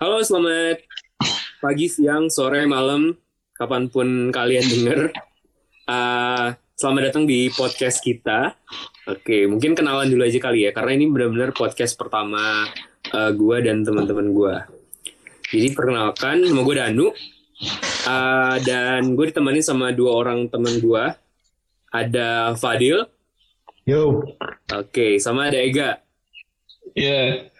Halo, selamat pagi, siang, sore, malam, kapan pun kalian denger. Uh, selamat datang di podcast kita. Oke, mungkin kenalan dulu aja kali ya, karena ini benar-benar podcast pertama uh, gue dan teman-teman gue. Jadi perkenalkan, nama gue Danu. Uh, dan gue ditemani sama dua orang teman gue. Ada Fadil. Yo. Oke, sama ada Ega. Iya. Iya.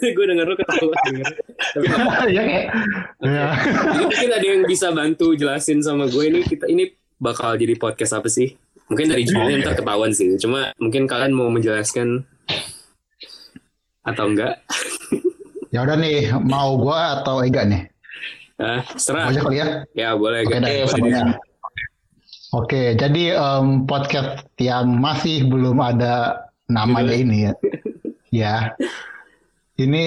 Gue denger lu ketawa. Ya kayak. Mungkin ada yang bisa bantu jelasin sama gue ini kita ini bakal jadi podcast apa sih? Mungkin dari judulnya ntar ketahuan sih. Cuma mungkin kalian mau menjelaskan atau enggak? Ya udah nih, mau gua atau Ega nih? Ah, serah. aja kali ya. Ya boleh. Oke, Ega. Oke, jadi em, podcast yang masih belum ada namanya ini ya. Ya. Ini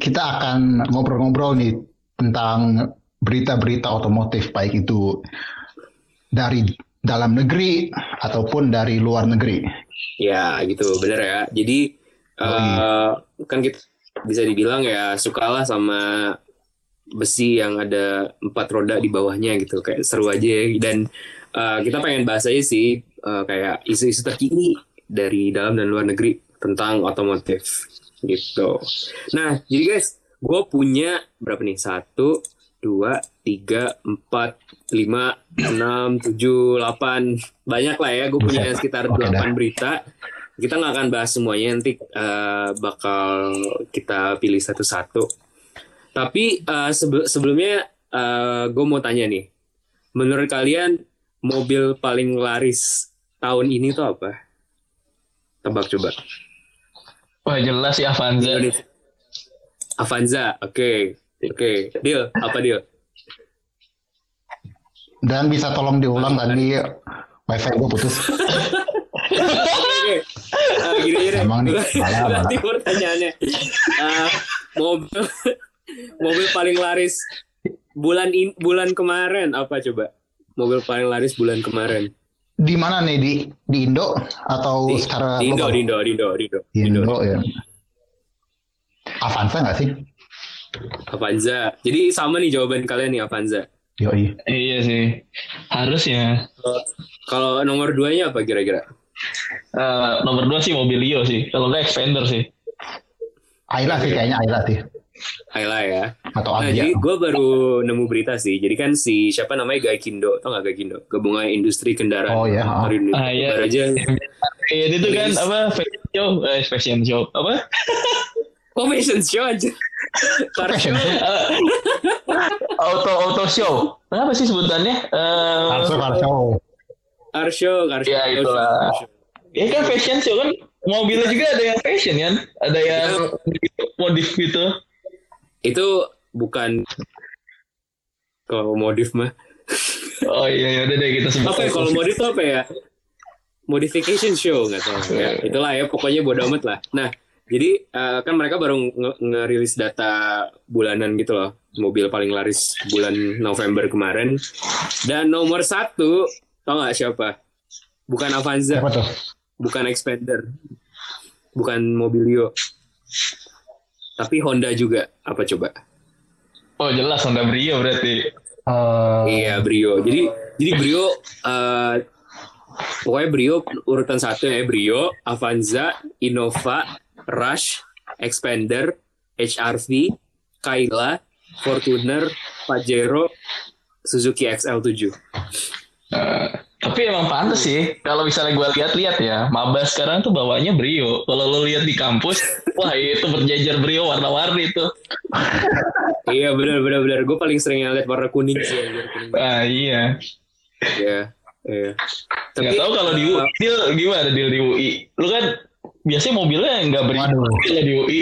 kita akan ngobrol-ngobrol nih tentang berita-berita otomotif baik itu dari dalam negeri ataupun dari luar negeri. Ya gitu, bener ya. Jadi eh, kan kita bisa dibilang ya sukalah sama besi yang ada empat roda di bawahnya gitu, kayak seru aja ya. Dan eh, kita pengen bahas aja sih eh, kayak isu-isu terkini dari dalam dan luar negeri tentang otomotif gitu. Nah, jadi guys, gue punya berapa nih? Satu, dua, tiga, empat, lima, enam, tujuh, delapan, banyak lah ya. Gue punya sekitar delapan berita. Kita nggak akan bahas semuanya nanti eh, bakal kita pilih satu-satu. Tapi sebe- sebelumnya gue mau tanya nih, menurut kalian mobil paling laris tahun ini tuh apa? Tebak coba. Wah jelas sih Avanza. Indonesia. Avanza, oke, oke. Deal, apa deal? Dan bisa tolong diulang tadi wifi gue putus. Oke, Ah, gini. Emang nih, malah, malah. Pertanyaannya, Ah, mobil mobil paling laris bulan in, bulan kemarin apa coba? Mobil paling laris bulan kemarin. Di mana nih di di Indo atau Di, secara di Indo, global? di Indo, di Indo, di Indo. Di Indo. Indo ya. Avanza nggak sih? Avanza. Jadi sama nih jawaban kalian nih Avanza. Yoi. Iya sih. Harusnya. Kalau nomor duanya apa kira-kira? Eh, nomor dua sih Mobilio sih. Kalau nggak Expander sih. Ayla sih kayaknya Ayla sih. Ayla ya. Atau Nah, jadi gue baru nemu berita sih. Jadi kan si siapa namanya Gaikindo, tau gak Gaikindo? Gabungan Industri Kendaraan Oh, iya, Motor ah. Indonesia. Ah, iya. Baru aja. Eh, itu kan apa? Fashion show. Eh, fashion show. Apa? Oh, fashion show aja. Car show. Eh, auto auto show. Apa sih sebutannya? Eh, Karso Karso. Car show, car show. Ya, itulah. Car show. ya kan fashion show kan. Mobilnya juga ada yang fashion kan? Ada yang modif gitu. Itu bukan kalau modif mah. Oh iya, ya udah deh kita sebut. Apa ya kalau modif tuh apa ya? Modification show nggak tahu. Ya, itulah ya pokoknya bodo amat lah. Nah, jadi eh, kan mereka baru nge- ngerilis data bulanan gitu loh. Mobil paling laris bulan November kemarin. Dan nomor satu, tau nggak siapa? Bukan Avanza, bukan Expander, bukan Mobilio. Tapi Honda juga. Apa coba? Oh jelas Honda Brio berarti. Eh, Iya Brio. Jadi jadi Brio eh pokoknya Brio urutan satu ya Brio, Avanza, Innova, Rush, Expander, HRV, Kayla, Fortuner, Pajero, Suzuki XL7. Eh, tapi emang pantas sih kalau misalnya gue lihat-lihat ya maba sekarang tuh bawanya brio kalau lo lihat di kampus wah itu berjajar brio warna-warni tuh iya benar benar benar. Gue paling sering lihat warna kuning sih. kuning. ah iya Iya. Iya. nggak tahu kalau di UI Dil, gimana Dil di UI lu kan biasanya mobilnya nggak kalau di UI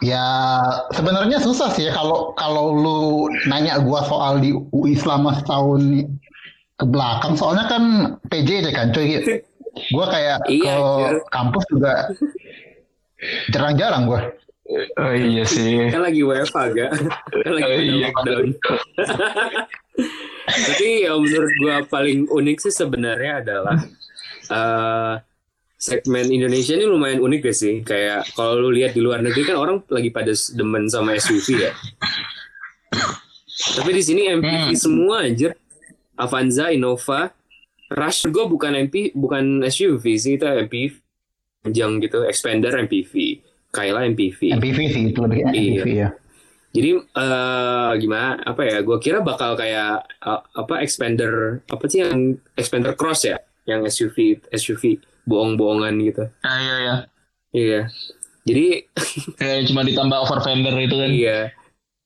Ya sebenarnya susah sih ya kalau kalau lu nanya gua soal di UI selama setahun ke belakang soalnya kan PJJ kan cuy. Gua kayak Iya, ke anjir. kampus juga jarang-jarang gua. oh iya sih Kan lagi WFH gak? Kan lagi Oh, iya. lockdown. Tapi yang menurut gua paling unik sih sebenarnya adalah eh, segmen Indonesia ini lumayan unik gak sih? Kayak kalau lu lihat di luar negeri kan orang lagi pada demen sama SUV ya. Tapi di sini MPV Hmm. semua anjir. Avanza, Innova, Rush gue bukan MP, bukan SUV sih itu MPV. Panjang gitu, Expander MPV, Kayla MPV. MPV sih itu lebih MPV ya. Jadi eh, gimana? Apa ya? Gue kira bakal kayak eh, apa Expander apa sih yang Expander Cross ya? Yang SUV SUV bohong-bohongan gitu. Ah, iya iya. Iya. Jadi Kayak cuma ditambah over fender itu kan. iya.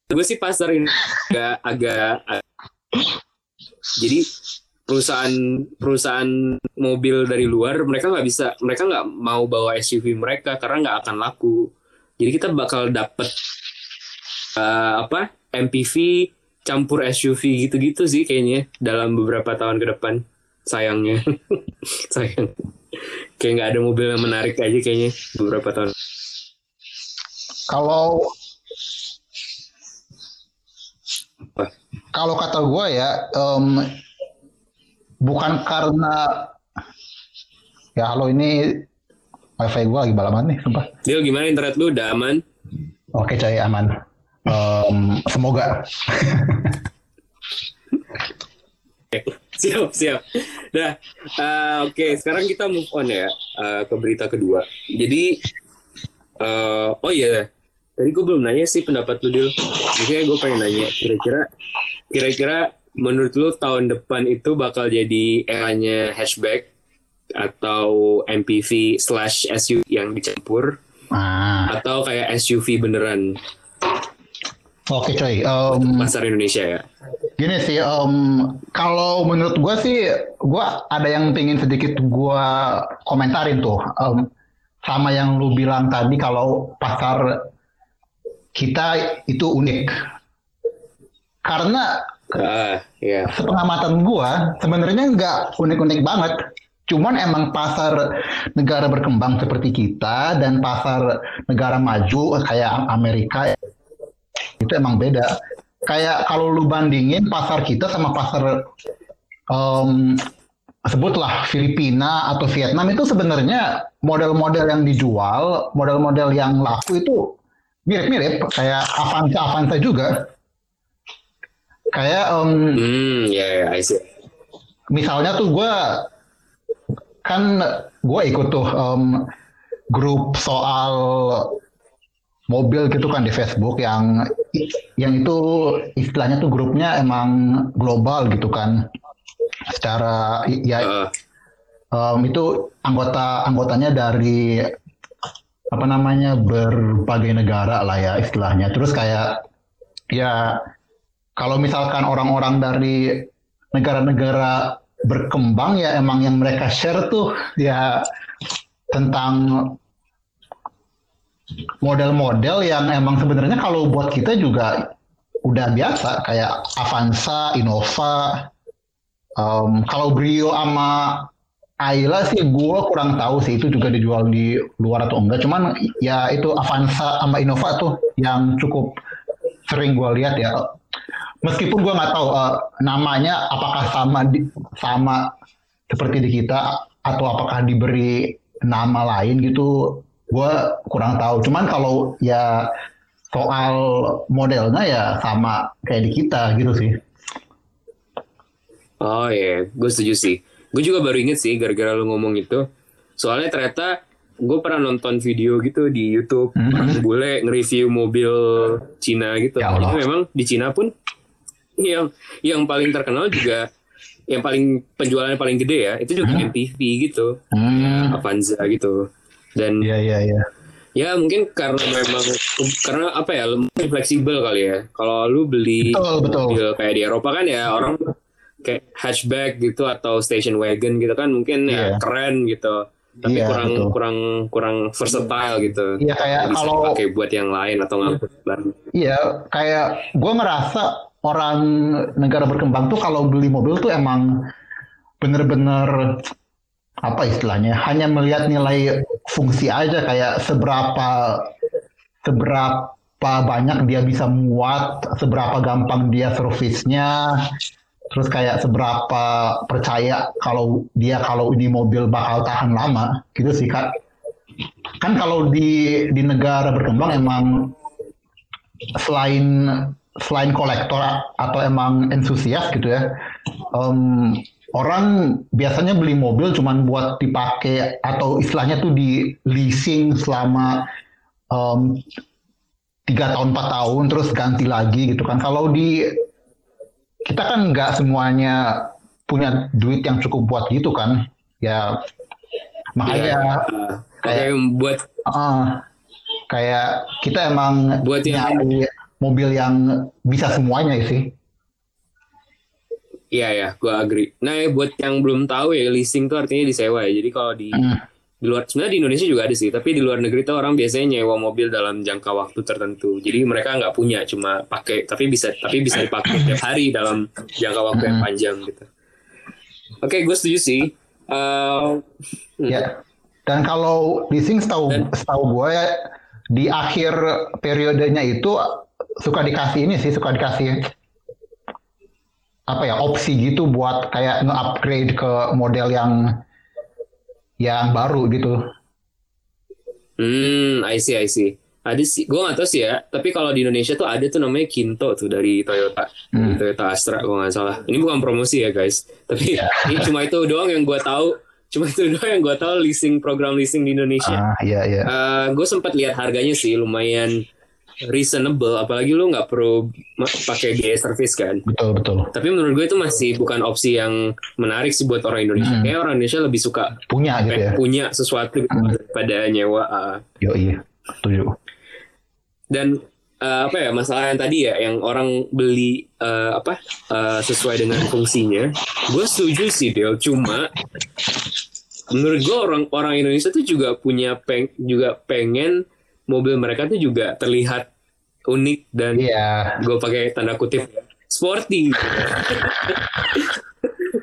Gue sih pasar ini agak agak jadi perusahaan perusahaan mobil dari luar mereka nggak bisa mereka nggak mau bawa SUV mereka karena nggak akan laku. Jadi kita bakal dapet eh, apa MPV campur SUV gitu-gitu sih kayaknya dalam beberapa tahun ke depan. Sayangnya, sayang. Kayak nggak ada mobil yang menarik aja kayaknya beberapa tahun. Kalau kalau kata gue ya em, bukan karena ya halo ini wifi gue lagi balapan nih sumpah. Dia gimana internet lu udah aman? Oke coy aman. Em, semoga. siap siap. Nah eh, oke sekarang kita move on ya eh, ke berita kedua. Jadi eh, oh iya tadi gue belum nanya sih pendapat lu dulu makanya gue pengen nanya kira-kira kira-kira menurut lu tahun depan itu bakal jadi eranya hatchback atau MPV slash SUV yang dicampur? Ah, atau kayak SUV beneran? Oke coy. Em, pasar Indonesia ya Gini sih, em, kalau menurut gue sih, gue ada yang pengen sedikit gue komentarin tuh, Em, sama yang lu bilang tadi kalau pasar kita itu unik. Karena ah ya sepengamatan gue sebenarnya nggak unik-unik banget. Cuman emang pasar negara berkembang seperti kita dan pasar negara maju kayak Amerika itu emang beda. Kayak kalau lu bandingin pasar kita sama pasar em, sebutlah Filipina atau Vietnam itu sebenarnya model-model yang dijual, model-model yang laku itu mirip-mirip kayak Avanza Avanza juga. Kayak em, hmm ya ya I see misalnya tuh gue kan gue ikut tuh em, grup soal mobil gitu kan di Facebook yang yang itu istilahnya tuh grupnya emang global gitu kan. Secara ya Ah, em, itu anggota anggotanya dari apa namanya berbagai negara lah ya istilahnya. Terus kayak ya kalau misalkan orang-orang dari negara-negara berkembang ya emang yang mereka share tuh ya tentang model-model yang emang sebenarnya kalau buat kita juga udah biasa kayak Avanza, Innova. Em, kalau Brio sama Ayla sih gue kurang tahu sih itu juga dijual di luar atau enggak. Cuman ya itu Avanza sama Innova tuh yang cukup sering gue lihat ya. Meskipun gue nggak tahu eh, namanya apakah sama di, sama seperti di kita atau apakah diberi nama lain gitu, gue kurang tahu. Cuman kalau ya soal modelnya ya sama kayak di kita gitu sih. Oh iya, gue setuju sih. Gue juga baru inget sih gara-gara lu ngomong itu. Soalnya ternyata gue pernah nonton video gitu di YouTube Mhm. orang bule nge-review mobil Cina gitu. Ya Allah. Memang di Cina pun yang yang paling terkenal juga yang paling penjualannya paling gede ya itu juga Mhm. MPV gitu, Hmm, Avanza gitu. Dan iya iya iya. ya mungkin karena memang karena apa ya lebih fleksibel kali ya. Kalau lu beli Betul betul. mobil kayak di Eropa kan ya orang kayak hatchback gitu atau station wagon gitu kan mungkin ya Iya. keren gitu tapi Iya, kurang betul. kurang kurang versatile gitu Iya kayak bisa kalau pakai buat yang lain atau ngangkut barang Iya, kayak gue ngerasa orang negara berkembang tuh kalau beli mobil tuh emang bener-bener apa istilahnya hanya melihat nilai fungsi aja kayak seberapa seberapa banyak dia bisa muat, seberapa gampang dia servisnya, terus kayak seberapa percaya kalau dia kalau ini mobil bakal tahan lama gitu sih kak. Kan kalau di di negara berkembang emang selain selain kolektor atau emang entusias gitu ya um, orang biasanya beli mobil cuman buat dipakai atau istilahnya tuh di leasing selama um, tiga tahun empat tahun terus ganti lagi gitu kan. Kalau di kita kan nggak semuanya punya duit yang cukup buat gitu kan. Ya makanya Iya. kayak buat uh, kayak kita emang Buat yang- nyari mobil yang bisa semuanya sih Iya ya, gue agree. Nah, ya, buat yang belum tahu ya, leasing tuh artinya disewa ya. Jadi kalau di Hmm. di luar sebenarnya di Indonesia juga ada sih, tapi di luar negeri tuh orang biasanya nyewa mobil dalam jangka waktu tertentu. Jadi mereka nggak punya, cuma pakai, tapi bisa tapi bisa dipakai tiap hari dalam jangka waktu yang Hmm. panjang gitu. Oke, gue setuju sih. Hmm. ya dan kalau leasing setahu Dan- setahu gue ya di akhir periodenya itu suka dikasih ini sih suka dikasih apa ya opsi gitu buat kayak nge-upgrade ke model yang yang baru gitu. Hmm, I see, I see. Ada sih, gue nggak tahu sih ya. Tapi kalau di Indonesia tuh ada tuh namanya Kinto tuh dari Toyota, Hmm. Toyota Astra, gue nggak salah. Ini bukan promosi ya guys. Tapi ini cuma itu doang yang gue tahu. Cuma itu doang yang gue tahu leasing program leasing di Indonesia. Ah iya iya. gue sempat lihat harganya sih lumayan reasonable. Apalagi lu nggak perlu pakai biaya servis kan. Betul betul. Tapi menurut gue itu masih bukan opsi yang menarik sih buat orang Indonesia. Hmm. Kayak orang Indonesia lebih suka Punya gitu ya. punya sesuatu Hmm. daripada nyewa. ah. Yo iya. Setuju. dan eh, apa ya masalah yang tadi ya yang orang beli eh, apa eh, sesuai dengan fungsinya gue setuju sih Del cuma menurut gue orang orang Indonesia tuh juga punya peng juga pengen mobil mereka tuh juga terlihat unik dan Iya. gue pakai tanda kutip sporty.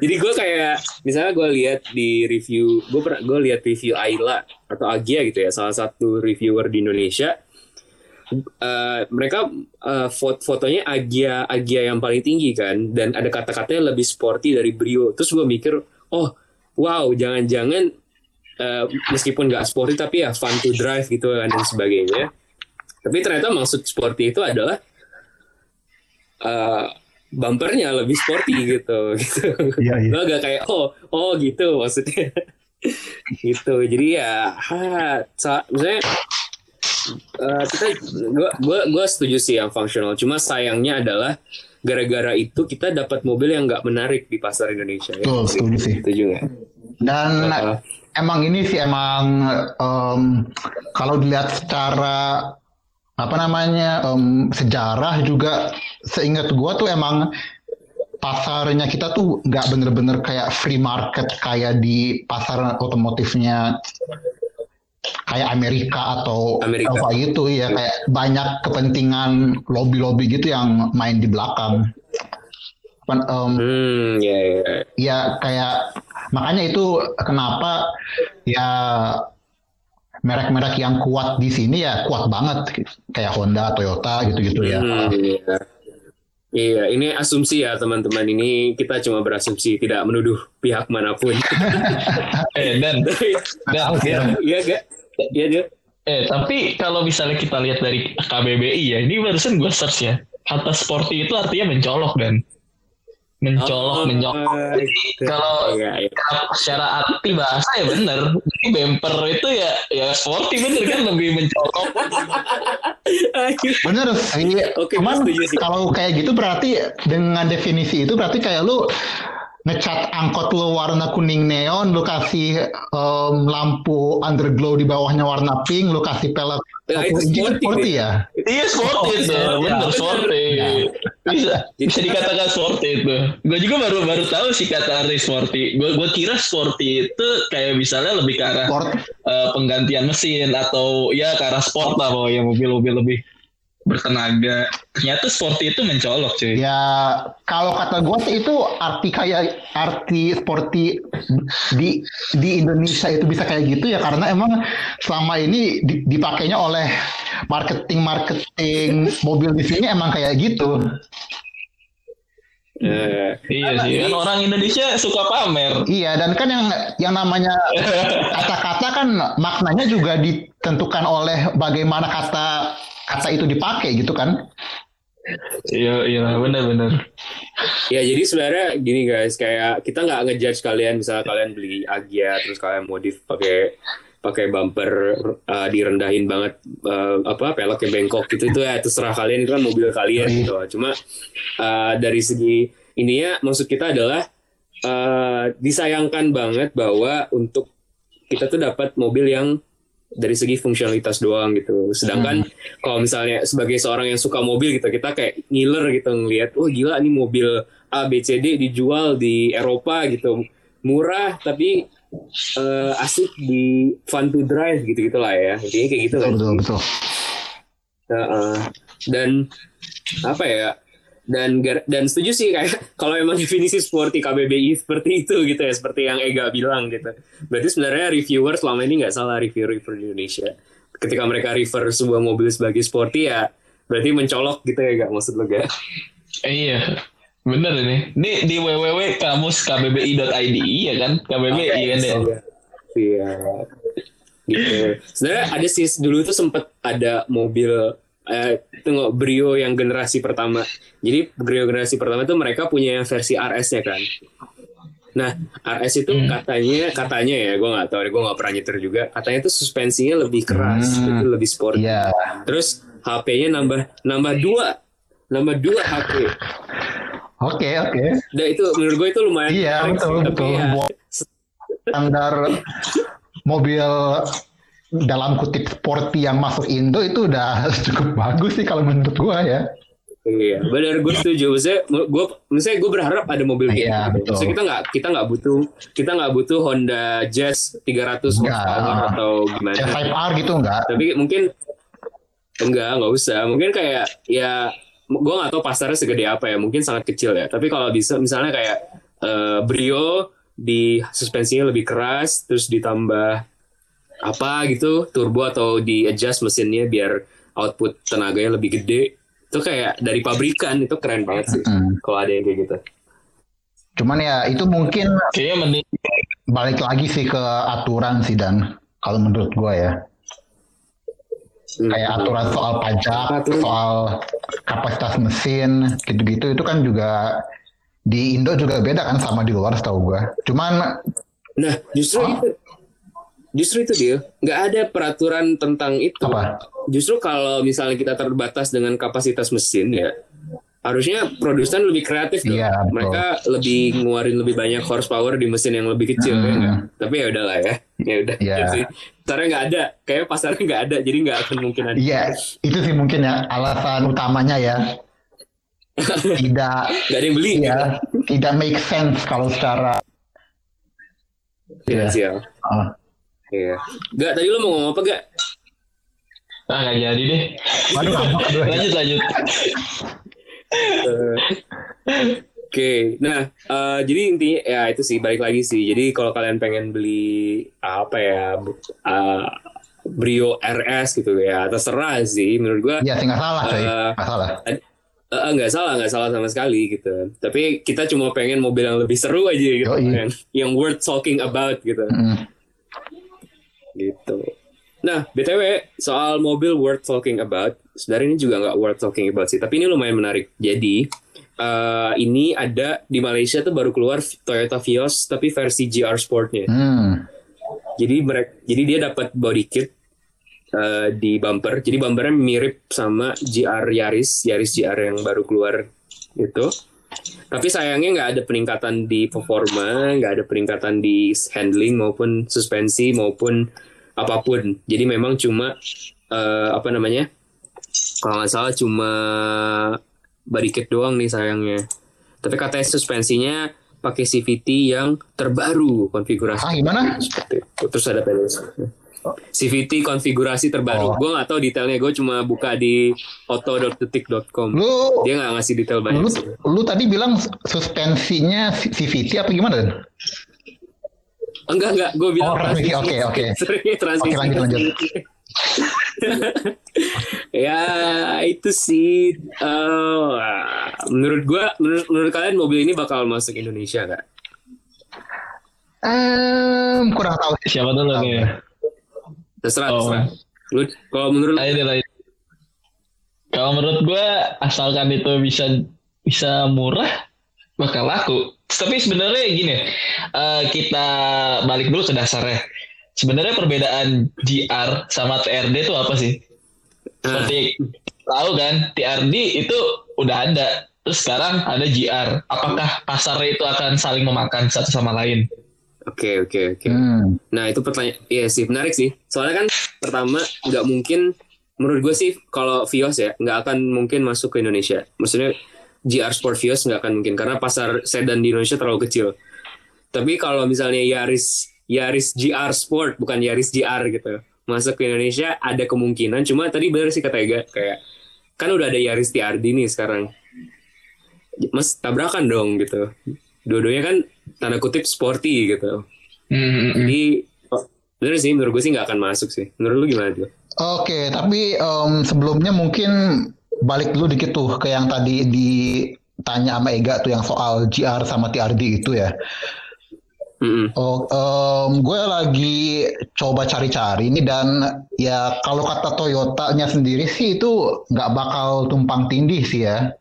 Jadi gue kayak misalnya gue lihat di review gue pernah gue lihat review Ayla atau Agia gitu ya salah satu reviewer di Indonesia. Eh, mereka eh, fot- fotonya Agia Agia yang paling tinggi kan dan ada kata-katanya lebih sporty dari Brio. Terus gue mikir oh wow jangan-jangan eh, meskipun nggak sporty tapi ya fun to drive gitu kan dan sebagainya. Tapi ternyata maksud sporty itu adalah eh, bumpernya lebih sporty gitu. Gitu. Lo agak kayak oh oh gitu maksudnya. Gitu. Jadi ya ha, sa- misalnya eh, kita gua gua gua setuju sih yang fungsional cuma sayangnya adalah gara-gara itu kita dapat mobil yang nggak menarik di pasar Indonesia ya. Betul, setuju sih. setuju nggak Dan Uh, emang ini sih emang em, kalau dilihat secara apa namanya em, sejarah juga seingat gua tuh emang pasarnya kita tuh nggak bener-bener kayak free market kayak di pasar otomotifnya kayak Amerika atau Amerika. Eropa gitu ya kayak banyak kepentingan lobby-lobby gitu yang main di belakang. Em, hmm ya ya ya kayak makanya itu kenapa ya merek-merek yang kuat di sini ya kuat banget kayak Honda, Toyota gitu-gitu ya. Hmm, iya. Iya, ini asumsi ya teman-teman. Ini kita cuma berasumsi, tidak menuduh pihak mana pun. Eh dan dan iya gak? Iya dia. eh tapi kalau misalnya kita lihat dari KBBI ya, ini barusan gue search ya. Kata sporty itu artinya mencolok dan mencolok, Oh, mencolok. gitu. Kalau- Iya, iya. secara arti bahasa ya bener. Jadi bumper itu ya ya sporty bener kan lebih mencolok. Bener sih. Oke, Cuman kalau kayak gitu berarti dengan definisi itu berarti kayak lu ngecat angkot lu warna kuning neon, lu kasih em, lampu underglow di bawahnya warna pink, lu kasih pelek Nah, itu sporty, sporty Dik. ya. Iya sporty Oh, itu, iya, bener sporty. Ya. Bisa bisa dikatakan sporty itu. Gue juga baru baru tahu sih kata arti sporty. Gue gue kira sporty itu kayak misalnya lebih ke arah Sport eh, penggantian mesin atau ya ke arah sport lah pokoknya mobil-mobil lebih bertenaga. Ternyata sporty itu mencolok cuy. Ya kalau kata gue sih itu arti kayak arti sporty di di Indonesia itu bisa kayak gitu ya karena emang selama ini di- dipakainya oleh marketing marketing mobil di sini emang kayak gitu. Eh, Iya sih, kan orang Indonesia suka pamer. Iya, dan kan yang yang namanya kata-kata kan maknanya juga ditentukan oleh bagaimana kata kata itu dipakai gitu kan. Iya, iya, benar-benar. ya jadi sebenarnya gini guys, kayak kita nggak ngejudge kalian misalnya kalian beli Agia terus kalian modif pakai pakai bumper uh, direndahin banget uh, apa peloknya bengkok gitu itu ya terserah kalian itu kan mobil kalian Iya. gitu. Cuma uh, dari segi ininya maksud kita adalah uh, disayangkan banget bahwa untuk kita tuh dapat mobil yang dari segi fungsionalitas doang gitu. Sedangkan kalau misalnya sebagai seorang yang suka mobil gitu, kita kayak ngiler gitu ngelihat, oh gila nih mobil A B C D dijual di Eropa gitu. Murah tapi eh, asik di fun to drive gitu gitulah ya. Intinya kayak gitu Betul kan. betul betul. Heeh. dan apa ya? Dan dan setuju sih kayak kalau emang definisi sporty KBBI seperti itu gitu ya, seperti yang Ega bilang gitu. Berarti sebenarnya reviewer selama ini nggak salah reviewer-reviewer di Indonesia. Ketika mereka refer sebuah mobil sebagai sporty ya berarti mencolok gitu ya gak maksud lo gak? Eh, iya, bener ini. Ini di www.kamuskbbi.id ya kan? KBBI kan ya. Iya. Gitu. Sebenarnya ada sih dulu tuh sempet ada mobil eh tengok Brio yang generasi pertama. Jadi Brio generasi pertama itu mereka punya versi RS-nya kan. Nah, RS itu Hmm. katanya katanya ya, gue nggak tahu, gue nggak pernah nyetir juga. Katanya itu suspensinya lebih keras, Hmm. itu lebih sport. Iya. Terus HP-nya nambah nambah dua, nambah dua HP. Oke oke. Dan itu menurut gue itu lumayan. Iya betul betul. ya, Standar mobil dalam kutip sporty yang masuk Indo itu udah cukup bagus sih kalau menurut gua ya. Iya, benar gue setuju. Maksudnya, gue, misalnya gue berharap ada mobil kayak Iya, gitu. Maksudnya kita nggak kita nggak butuh kita nggak butuh Honda Jazz 300 Enggak. horsepower atau gimana. F5R gitu enggak? Tapi mungkin enggak, nggak usah. Mungkin kayak ya gue nggak tahu pasarnya segede apa ya. Mungkin sangat kecil ya. Tapi kalau bisa misalnya kayak eh, Brio di suspensinya lebih keras, terus ditambah apa gitu turbo atau di adjust mesinnya biar output tenaganya lebih gede itu kayak dari pabrikan itu keren banget sih Hmm. kalau ada yang kayak gitu Cuman ya itu mungkin Kayaknya mending balik lagi sih ke aturan sih dan kalau menurut gua ya Hmm. kayak aturan soal pajak, Aturan. soal kapasitas mesin gitu-gitu itu kan juga di Indo juga beda kan sama di luar setahu gua. Cuman nah justru Oh. itu justru itu dia nggak ada peraturan tentang itu apa? justru kalau misalnya kita terbatas dengan kapasitas mesin ya harusnya produsen lebih kreatif dong. Iya, mereka lebih ngeluarin lebih banyak horsepower di mesin yang lebih kecil ya Hmm. nggak? tapi ya udahlah ya ya udah Iya. Ya sih. pasarnya nggak ada kayak pasarnya nggak ada jadi nggak akan mungkin ada Iya, itu sih mungkin ya alasan utamanya ya. Tidak nggak ada yang beli ya, tidak make sense kalau secara finansial ah, iya Gak tadi lo mau ngomong apa gak ah nggak jadi deh. waduh. Lanjut lanjut. Eh, Oke, nah eh, jadi intinya ya itu sih balik lagi sih. Jadi kalau kalian pengen beli apa ya eh, Brio RS gitu ya terserah sih menurut gua Iya sih nggak salah coy, Eh, nggak salah. eh, nggak salah nggak salah sama sekali gitu. Tapi kita cuma pengen mobil yang lebih seru aja gitu, yang, yang worth talking about gitu. Mm. Gitu. Nah, btw soal mobil worth talking about, sebenarnya ini juga nggak worth talking about sih, tapi ini lumayan menarik. Jadi eh, ini ada di Malaysia tuh baru keluar Toyota Vios tapi versi GR Sportnya. Hmm. Jadi mereka, jadi dia dapat body kit eh, di bumper. Jadi bumpernya mirip sama GR Yaris, Yaris GR yang baru keluar itu. Tapi sayangnya nggak ada peningkatan di performa, nggak ada peningkatan di handling maupun suspensi maupun apa pun. Jadi memang cuma eh, apa namanya? Kalau nggak salah cuma body kit doang nih sayangnya. Tapi katanya suspensinya pakai CVT yang terbaru konfigurasi. Ah gimana? Terus ada PLS. CVT konfigurasi terbaru. Oh. Gue nggak tahu detailnya. Gue cuma buka di auto.detik.com. Lu Dia nggak ngasih detail banyak lu, sih. lu tadi bilang suspensinya CVT apa gimana Dan? Enggak enggak. Gue bilang Oh. Oke, oke. Sorry, transmisi. Oke, lanjut, lanjut. ya itu sih eh, menurut gua menurut, menurut kalian mobil ini bakal masuk Indonesia gak? Em, kurang tahu sih. Siapa dulu nih? Terserah, Oh. terserah. Lu kalau menurut Ayo ayo. Kalau menurut gue asalkan itu bisa bisa murah bakal laku. Tapi sebenarnya gini, eh, kita balik dulu ke dasarnya. Sebenarnya perbedaan GR sama TRD itu apa sih? Seperti tahu kan, TRD itu udah ada. Terus sekarang ada GR. Apakah pasarnya itu akan saling memakan satu sama lain? Oke oke oke. Hmm. Nah itu pertanyaan, iya sih menarik sih. Soalnya kan pertama nggak mungkin, menurut gue sih kalau Vios ya nggak akan mungkin masuk ke Indonesia. Maksudnya GR Sport Vios nggak akan mungkin karena pasar sedan di Indonesia terlalu kecil. Tapi kalau misalnya Yaris Yaris GR Sport bukan Yaris GR gitu masuk ke Indonesia ada kemungkinan. Cuma tadi benar sih kata Ega kayak kan udah ada Yaris TRD nih sekarang. Mas tabrakan dong gitu. Dua-duanya kan tanda kutip sporty gitu. Hmm, Jadi bener sih menurut gue sih nggak akan masuk sih. Menurut lu gimana tuh? Oke, tapi em, sebelumnya mungkin balik dulu dikit tuh ke yang tadi ditanya sama Ega tuh yang soal GR sama TRD itu ya. Mm-mm. Oh, em, gue lagi coba cari-cari ini dan ya kalau kata Toyota-nya sendiri sih itu nggak bakal tumpang tindih sih ya.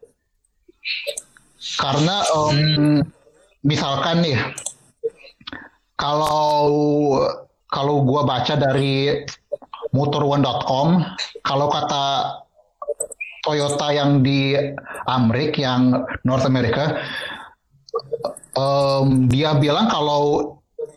Karena em, misalkan nih, kalau kalau gue baca dari motor1.com, kalau kata Toyota yang di Amerika, yang North America, em, dia bilang kalau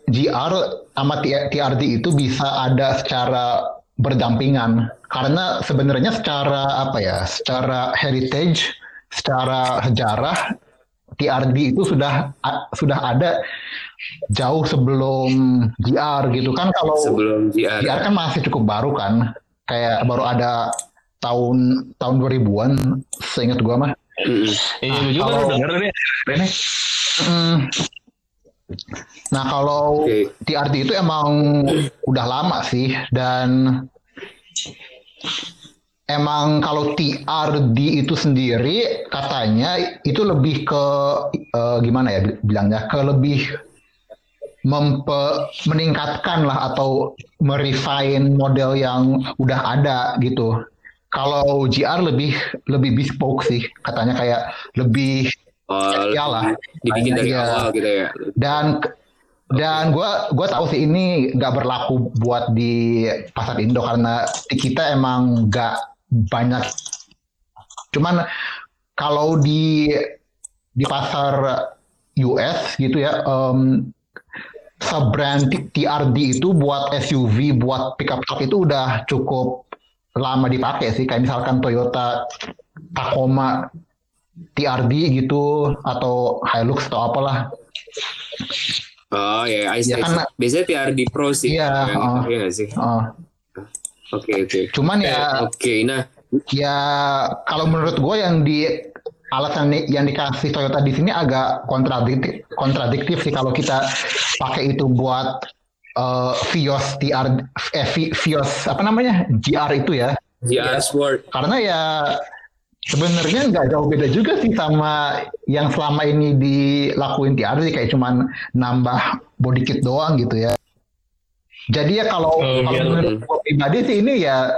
GR sama TRD itu bisa ada secara berdampingan. Karena sebenarnya secara apa ya secara heritage secara sejarah TRD itu sudah a- sudah ada jauh sebelum GR gitu kan kalau Sebelum GR. GR kan masih cukup baru kan kayak baru ada tahun tahun 2000-an seingat gua mah. Iya, Ah, lu juga kalau- denger nih. Rene. Mm. Nah kalau Oke. TRD itu emang udah lama sih dan emang kalau TRD itu sendiri katanya itu lebih ke eh, gimana ya bilangnya ke lebih mempe, meningkatkan lah atau merefine model yang udah ada gitu. Kalau GR lebih lebih bespoke sih katanya kayak lebih Oh, Iyalah. dibikin dari Iya. awal gitu ya. dan dan gue gua tahu sih ini nggak berlaku buat di pasar Indo karena kita emang nggak banyak. Cuman kalau di di pasar US gitu ya sebrand TRD itu buat SUV buat pickup truck itu udah cukup lama dipakai sih. Kayak misalkan Toyota Tacoma TRD gitu atau Hilux atau apalah. Oh ya, I see, Ya kan- Biasanya TRD Pro sih. Iya, nggak sih? Uh, Oke oke. cuman Eh, ya Oke, nah ya kalau menurut gue yang di alasan yang dikasih Toyota di sini agak kontradiktif kontradiktif sih kalau kita pakai itu buat eh, Vios TR eh Vi- Vios apa namanya GR itu ya GR Sport. karena ya sebenarnya nggak jauh beda juga sih sama yang selama ini dilakuin TRD kayak cuman nambah body kit doang gitu ya. Jadi ya kalau, Oh, kalau iya. menurut gue pribadi sih ini ya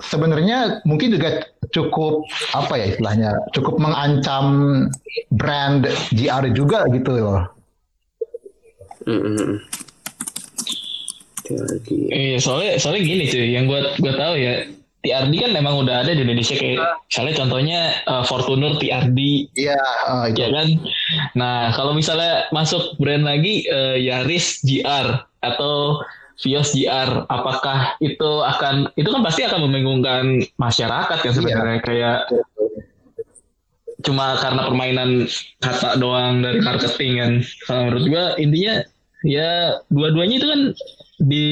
sebenarnya mungkin juga cukup apa ya istilahnya cukup mengancam brand GR juga gitu loh. TRD. Iya, soalnya soalnya gini cuy, yang gua gua tahu ya, TRD kan memang udah ada di Indonesia kayak misalnya contohnya eh, Fortuner TRD Iya itu. ya kan. Nah, kalau misalnya masuk brand lagi eh, Yaris GR atau Vios GR, apakah itu akan itu kan pasti akan membingungkan masyarakat kan sebenarnya kayak cuma karena permainan kata doang dari marketing kan. Kalau menurut gua intinya ya dua-duanya itu kan di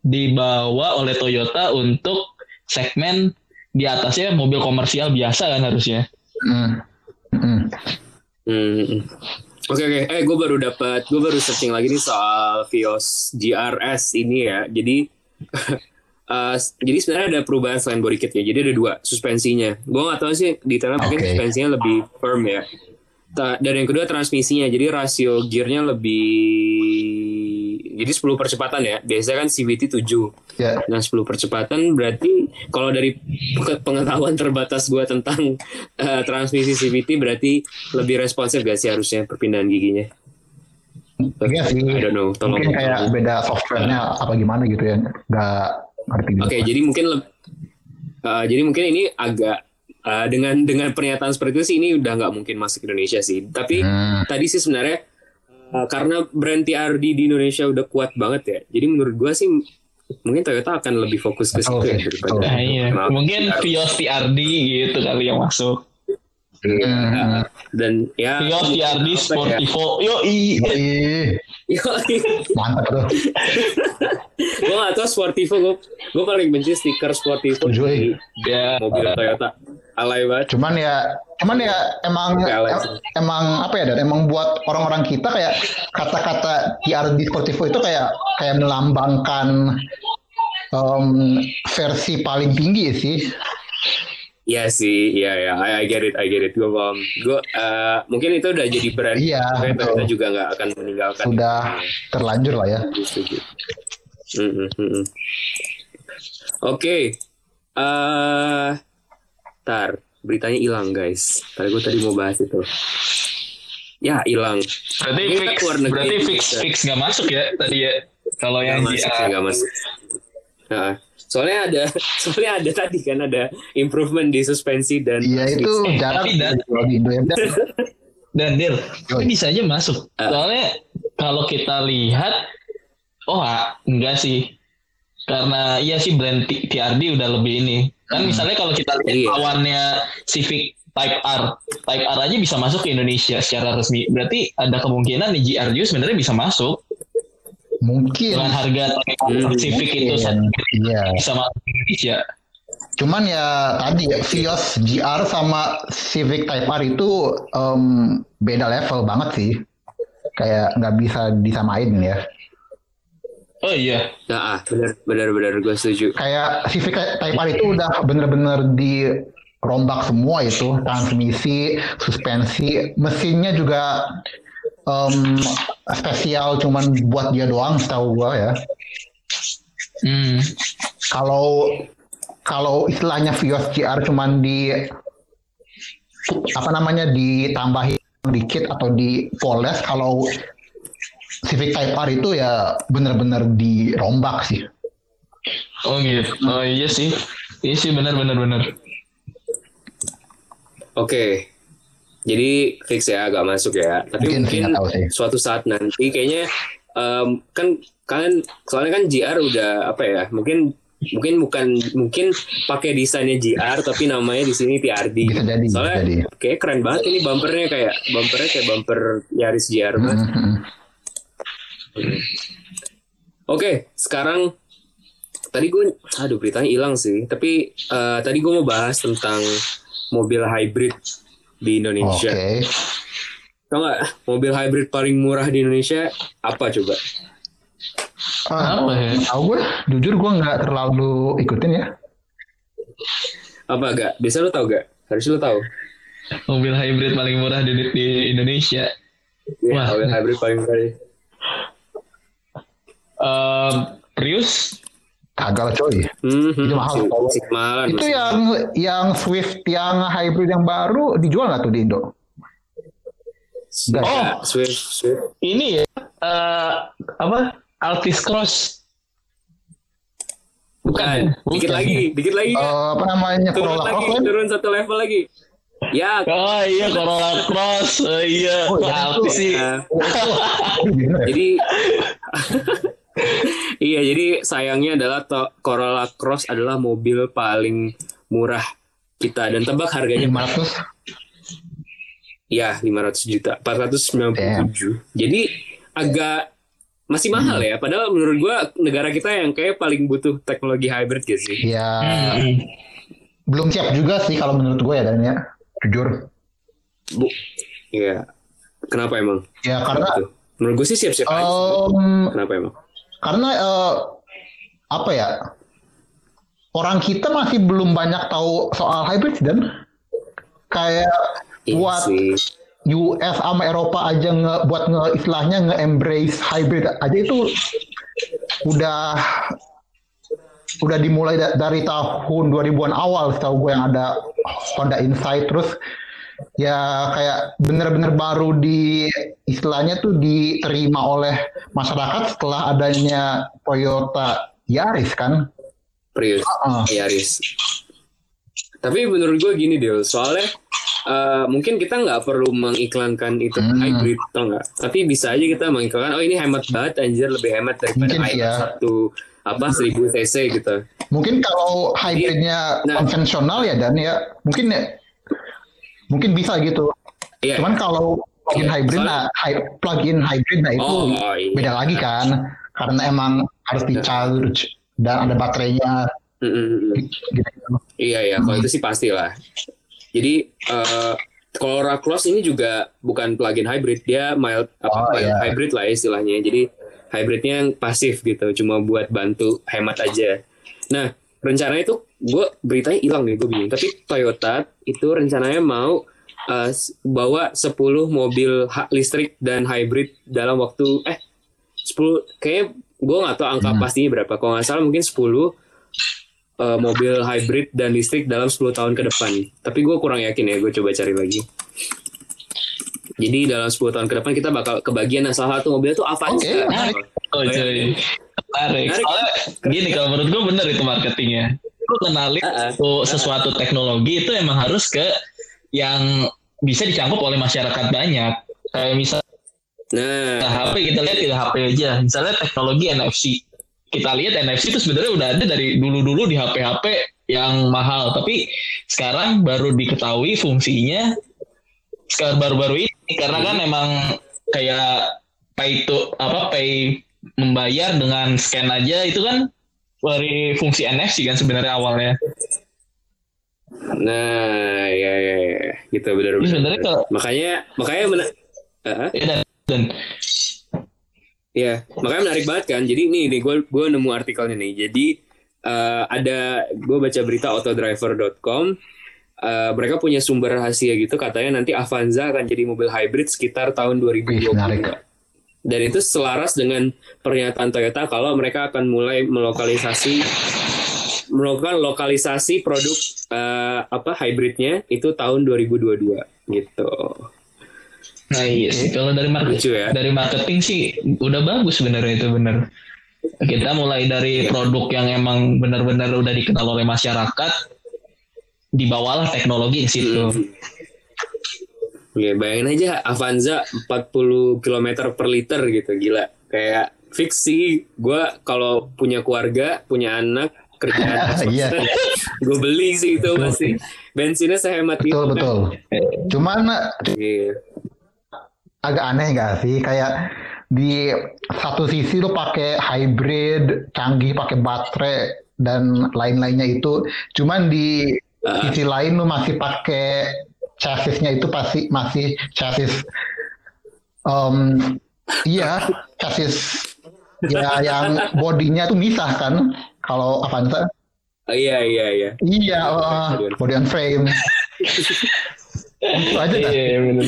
dibawa oleh Toyota untuk segmen di atasnya mobil komersial biasa kan harusnya. Mm. Mm. Hmm. Oke oke. Eh gue baru dapat, gue baru searching lagi nih soal Vios GRS ini ya. Jadi uh, jadi sebenarnya ada perubahan selain body kit ya. Jadi ada dua suspensinya. Gue nggak tahu sih detailnya mungkin Oke. suspensinya lebih firm ya. Dan yang kedua transmisinya. Jadi rasio gearnya lebih jadi 10 percepatan ya. Biasanya kan CVT 7. Ya. Nah 10 percepatan berarti kalau dari pe- pengetahuan terbatas gue tentang eh, transmisi CVT berarti lebih responsif gak sih harusnya perpindahan giginya? Iya sih. I don't know. Tolong. Mungkin kayak beda softwarenya apa gimana gitu ya. Nggak ngerti. Oke, jadi mungkin eh, jadi mungkin ini agak eh, dengan dengan pernyataan seperti itu sih ini udah nggak mungkin masuk ke Indonesia sih. Tapi Hmm. tadi sih sebenarnya eh, karena brand TRD di Indonesia udah kuat banget ya. Jadi menurut gua sih mungkin Toyota akan lebih fokus ke situ ya daripada. Nah, iya. Mungkin. Vios TRD gitu kali yang masuk. Hmm. Dan ya Vios TRD ya? Sportivo. Yo i. Ih, Yo, mantap tuh. gue gak tau Sportivo gue gue paling benci stiker Sportivo di Ya. mobil Toyota alay banget Cuman ya, cuman ya emang Oke, em- emang apa ya? Dan emang buat orang-orang kita kayak kata-kata TRD Sportivo itu kayak kayak melambangkan em, versi paling tinggi sih. Iya sih iya ya I, I get it I get it gue paham gue eh, mungkin itu udah jadi brand Iya. Toyota juga gak akan meninggalkan Sudah terlanjur lah ya. Setuju. Mm, mm, mm, mm. Oke, eh, tar beritanya hilang guys. Tadi gue tadi mau bahas itu. Ya hilang. Berarti Kita fix, keluar negeri berarti fix, bisa. fix nggak masuk ya tadi ya. Kalau yang masuk, GR. nggak masuk. Nah, soalnya ada, soalnya ada tadi kan ada improvement di suspensi dan Iya itu Eh, jarang tapi Dan- Indo ya. Dan ini bisa aja masuk. Ah. Soalnya kalau kita lihat, oh ah, enggak sih. Karena iya sih brand TRD udah lebih ini. Kan misalnya kalau kita lihat Iya. lawannya Civic Type R, Type R aja bisa masuk ke Indonesia secara resmi. Berarti ada kemungkinan nih GR juga sebenarnya bisa masuk Mungkin. dengan harga Hmm, Civic itu mungkin. Iya. bisa masuk ke Indonesia. Cuman ya tadi ya Vios GR sama Civic Type R itu em, beda level banget sih. Kayak nggak bisa disamain ya. Oh iya, Nah, ah, benar benar benar gue setuju. Kayak Civic Type R itu udah bener-bener dirombak semua itu transmisi, suspensi, mesinnya juga em, spesial cuman buat dia doang setahu gua ya. hmm. kalau kalau istilahnya Vios GR cuman di apa namanya ditambahin dikit atau dipoles kalau Civic Type R itu ya bener-bener dirombak sih. oh gitu. Oh iya sih, iya sih benar-benar benar. Oke. Jadi fix ya agak masuk ya. Tapi Mungkin mungkin, tahu sih. suatu saat nanti kayaknya em, kan kalian soalnya kan GR udah apa ya? Mungkin mungkin bukan mungkin pakai desainnya GR tapi namanya di sini TRD. Bisa jadi, bisa Soalnya jadi. kayak keren banget ini bumpernya kayak bumpernya kayak bumper Yaris GR banget. Mhm. Oke, sekarang tadi gue, aduh beritanya hilang sih. Tapi eh, tadi gue mau bahas tentang mobil hybrid di Oke. Indonesia. Tau nggak mobil hybrid paling murah di Indonesia apa coba? Ah, Apa ya? tahu gue, jujur gue nggak terlalu ikutin ya. Apa gak? Biasa lo tau gak? Harus lo tau. Mobil hybrid paling murah di, di Indonesia. Ya, Wah. mobil hybrid paling murah. Eh, Prius Kagak lah coy. Hmm, Itu mahal. Itu yang yang Swift yang hybrid yang baru dijual nggak tuh di Indo? Ya, Oh. Swift, Swift. ini ya eh, apa Altis Cross Bukan. Dikit Bukan. lagi, dikit lagi. Eh, apa namanya turun Corolla lagi, Cross kan? turun satu level lagi. Ya, oh iya Corolla Cross oh, iya Oh, iya, Altis sih Nah, Bener ya? jadi iya jadi sayangnya adalah to- Corolla Cross adalah mobil paling murah kita dan tebak harganya. 500 ya 500 juta. 497 jadi agak masih mahal ya. Padahal menurut gua negara kita yang kayak paling butuh teknologi hybrid gitu sih? Ya Hmm. belum siap juga sih kalau menurut gue ya dan ya. Jujur. Bu ya kenapa emang? Ya karena Gitu. menurut gue sih siap-siap aja sih. em, kenapa emang karena eh, apa ya orang kita masih belum banyak tahu soal hybrid dan kayak Iya buat sih. US sama Eropa aja nge, buat nge istilahnya nge-embrace hybrid aja itu udah udah dimulai da- dari tahun 2000-an awal setahu gue yang ada Honda Insight terus ya kayak bener-bener baru di istilahnya tuh diterima oleh masyarakat setelah adanya Toyota Yaris kan Prius, Ah. Yaris. Tapi menurut gue gini Del, soalnya eh, mungkin kita nggak perlu mengiklankan itu Hmm. hybrid atau enggak. Tapi bisa aja kita mengiklankan, oh ini hemat banget anjir, lebih hemat daripada Mungkin hybrid iya. satu apa 1000 cc gitu. Mungkin kalau hybridnya Nah. konvensional ya dan ya mungkin ya mungkin bisa gitu. Iya. Cuman kalau plug-in hybrid nah hy- plug-in hybrid nah itu Oh, iya. beda lagi kan karena emang harus di charge dan ada baterainya Mm, mm, mm. gitu. Iya ya, kalau itu sih pasti lah. Jadi eh kalau Cross ini juga bukan plug-in hybrid, dia mild apa Oh, mild iya. hybrid lah istilahnya. Jadi hybridnya yang pasif gitu, cuma buat bantu hemat aja. Nah rencananya itu gue beritanya hilang nih gue bingung. Tapi Toyota itu rencananya mau s- bawa 10 mobil listrik dan hybrid dalam waktu eh 10 kayak gue nggak tahu angka Hmm. pastinya berapa. Kalau nggak salah mungkin 10 eh, mobil hybrid dan listrik dalam 10 tahun ke depan. Tapi gue kurang yakin ya, gue coba cari lagi. Jadi dalam 10 tahun ke depan kita bakal kebagian nah salah satu mobil itu Avanza. Oke, menarik. Oh iya. Menarik. Soalnya gini kalau menurut gue bener itu marketingnya. Lu kenalin ah. tuh sesuatu teknologi itu emang harus ke yang bisa dicangkup oleh masyarakat banyak. Kayak misal Nah, HP kita lihat tidak HP aja. Misalnya teknologi NFC. Kita lihat NFC itu sebenarnya udah ada dari dulu-dulu di HP-HP yang mahal, tapi sekarang baru diketahui fungsinya sekarang baru-baru ini karena kan emang kayak pay to apa pay membayar dengan scan aja itu kan dari fungsi NFC kan sebenarnya awalnya. nah, ya, ya, ya. gitu benar Jadi sebenarnya kalau Makanya, makanya mena- Ah, ah. ya, dan, dan Ya, makanya menarik banget kan. Jadi nih, nih gue gue nemu artikelnya nih. Jadi eh, ada gue baca berita autodriver.com. eh, mereka punya sumber rahasia gitu. Katanya nanti Avanza akan jadi mobil hybrid sekitar tahun Wih, 2022. menarik. Dan itu selaras dengan pernyataan Toyota kalau mereka akan mulai melokalisasi melakukan lokalisasi produk eh, apa hybridnya itu tahun 2022 gitu. nah iya sih. Kalau dari marketing Lucu ya. dari marketing sih udah bagus sebenarnya itu bener. Kita mulai dari produk yang emang benar-benar udah dikenal oleh masyarakat dibawalah teknologi di situ Ya, bayangin aja Avanza 40 km per liter gitu, gila. Kayak fix sih, gue kalau punya keluarga, punya anak, kerjaan Iya. gue beli sih itu pasti. Bensinnya sehemat itu. betul kan. betul. Cuman Iya. agak aneh nggak sih kayak di satu sisi lo pakai hybrid canggih pakai baterai dan lain-lainnya itu cuman di Ah. sisi lain lo masih pakai chassisnya itu pasti masih chassis em, iya chassis ya yang bodinya tuh misah kan kalau Avanza Oh, iya, iya, iya. iya eh, body on frame itu aja kan iya bener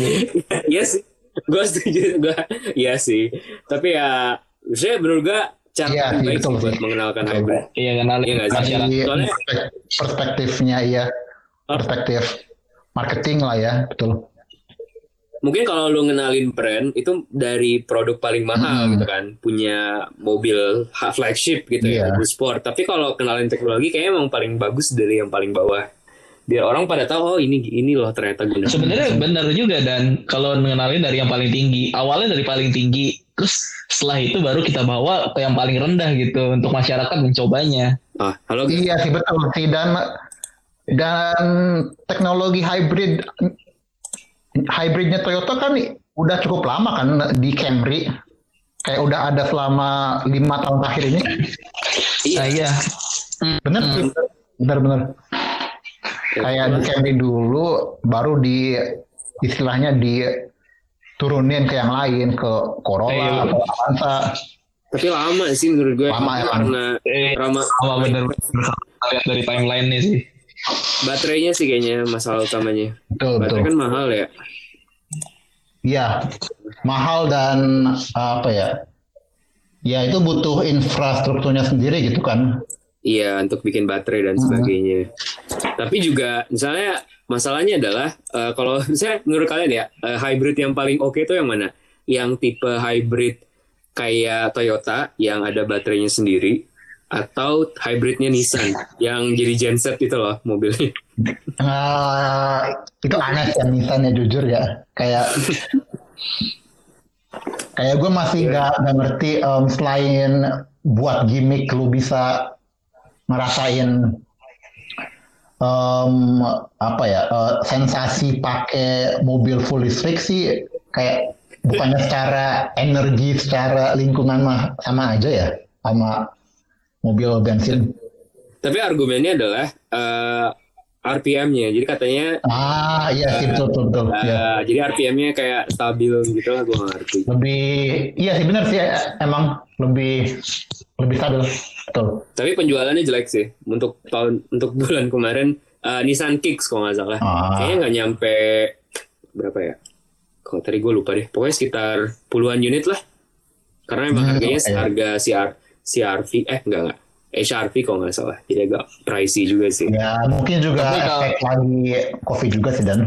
Iya sih. Gue setuju. Gue, iya sih. Tapi ya, saya menurut gue cara Iya terbaik betul sih buat sih. mengenalkan hybrid. iya kenalin Iya dari Soalnya- perspek- perspektifnya iya perspektif marketing lah ya betul. Mungkin kalau lu ngenalin brand itu dari produk paling mahal Hmm. gitu kan. Punya mobil flagship gitu ya Iya. mobil sport. Tapi kalau kenalin teknologi kayaknya emang paling bagus dari yang paling bawah. Biar orang pada tahu oh ini ini loh ternyata guna sebenarnya benar juga dan. Kalau mengenalin dari yang paling tinggi awalnya dari paling tinggi terus setelah itu baru kita bawa ke yang paling rendah gitu untuk masyarakat mencobanya. Ah halo iya sih betul. Sih dan dan teknologi hybrid hybridnya Toyota kan udah cukup lama kan di Camry. Kayak udah ada selama lima tahun terakhir ini. Iya. Nah, iya. Bener sih. Bener bener. Kayak di Camry dulu baru di istilahnya diturunin ke yang lain ke Corolla Iya. atau Avanza. Tapi lama sih menurut gue. Lama ya, karena Eh, ramah sama bener. Lihat dari timelinenya sih. Baterainya sih kayaknya masalah utamanya. Betul, betul. Baterai kan mahal ya. Iya, mahal dan uh, apa ya? Ya itu butuh infrastrukturnya sendiri gitu kan. Iya, untuk bikin baterai dan sebagainya. Tapi juga misalnya masalahnya adalah eh, kalau misalnya menurut kalian ya eh, hybrid yang paling oke itu yang mana? Yang tipe hybrid kayak Toyota yang ada baterainya sendiri atau hybridnya Nissan yang jadi genset itu loh mobilnya. Eh, itu aneh sih misalnya jujur ya. Kayak kayak gue masih nggak nggak ngerti em, selain buat gimmick lu bisa ngerasain em, apa ya eh, sensasi pakai mobil full listrik sih kayak bukannya secara energi secara lingkungan mah sama aja ya sama mobil bensin Tapi argumennya adalah eh, RPM-nya. Jadi katanya ah iya sih betul betul, betul. eh, Iya. jadi RPM-nya kayak stabil gitu lah gue ngerti. lebih iya sih benar sih emang lebih lebih stabil betul Tapi penjualannya jelek sih untuk tahun untuk bulan kemarin eh, Nissan Kicks kalau nggak salah. Ah. Kayaknya nggak nyampe berapa ya? Kalau tadi gue lupa deh. Pokoknya sekitar puluhan unit lah. Karena emang Hmm, harganya oke. harga CR, CRV eh enggak enggak. HRV kalau nggak salah. Jadi agak pricey juga sih. ya mungkin juga Tapi kalau- efek lagi covid juga sih dan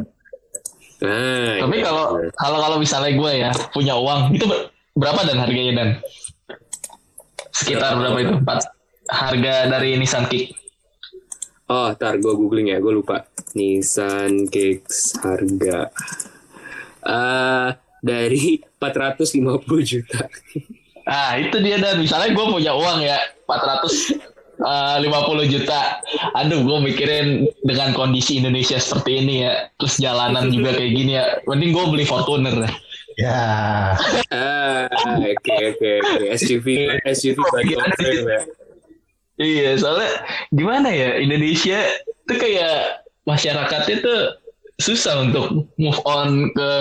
Nah, Tapi iya. kalau kalau kalau misalnya gue ya punya uang itu ber- berapa dan harganya dan sekitar berapa itu? Empat harga dari Nissan Kick. Oh, ntar gue googling ya, gue lupa. Nissan Kicks harga eh dari 450 juta. Ah itu dia dan misalnya gue punya uang ya 450 juta. Aduh gue mikirin dengan kondisi Indonesia seperti ini ya, terus jalanan juga kayak gini ya. Mending gue beli Fortuner deh. ya Ah, oke oke oke. SUV SUV bagi sih? on-frame ya. Iya, soalnya gimana ya Indonesia tuh kayak masyarakatnya tuh susah untuk move on ke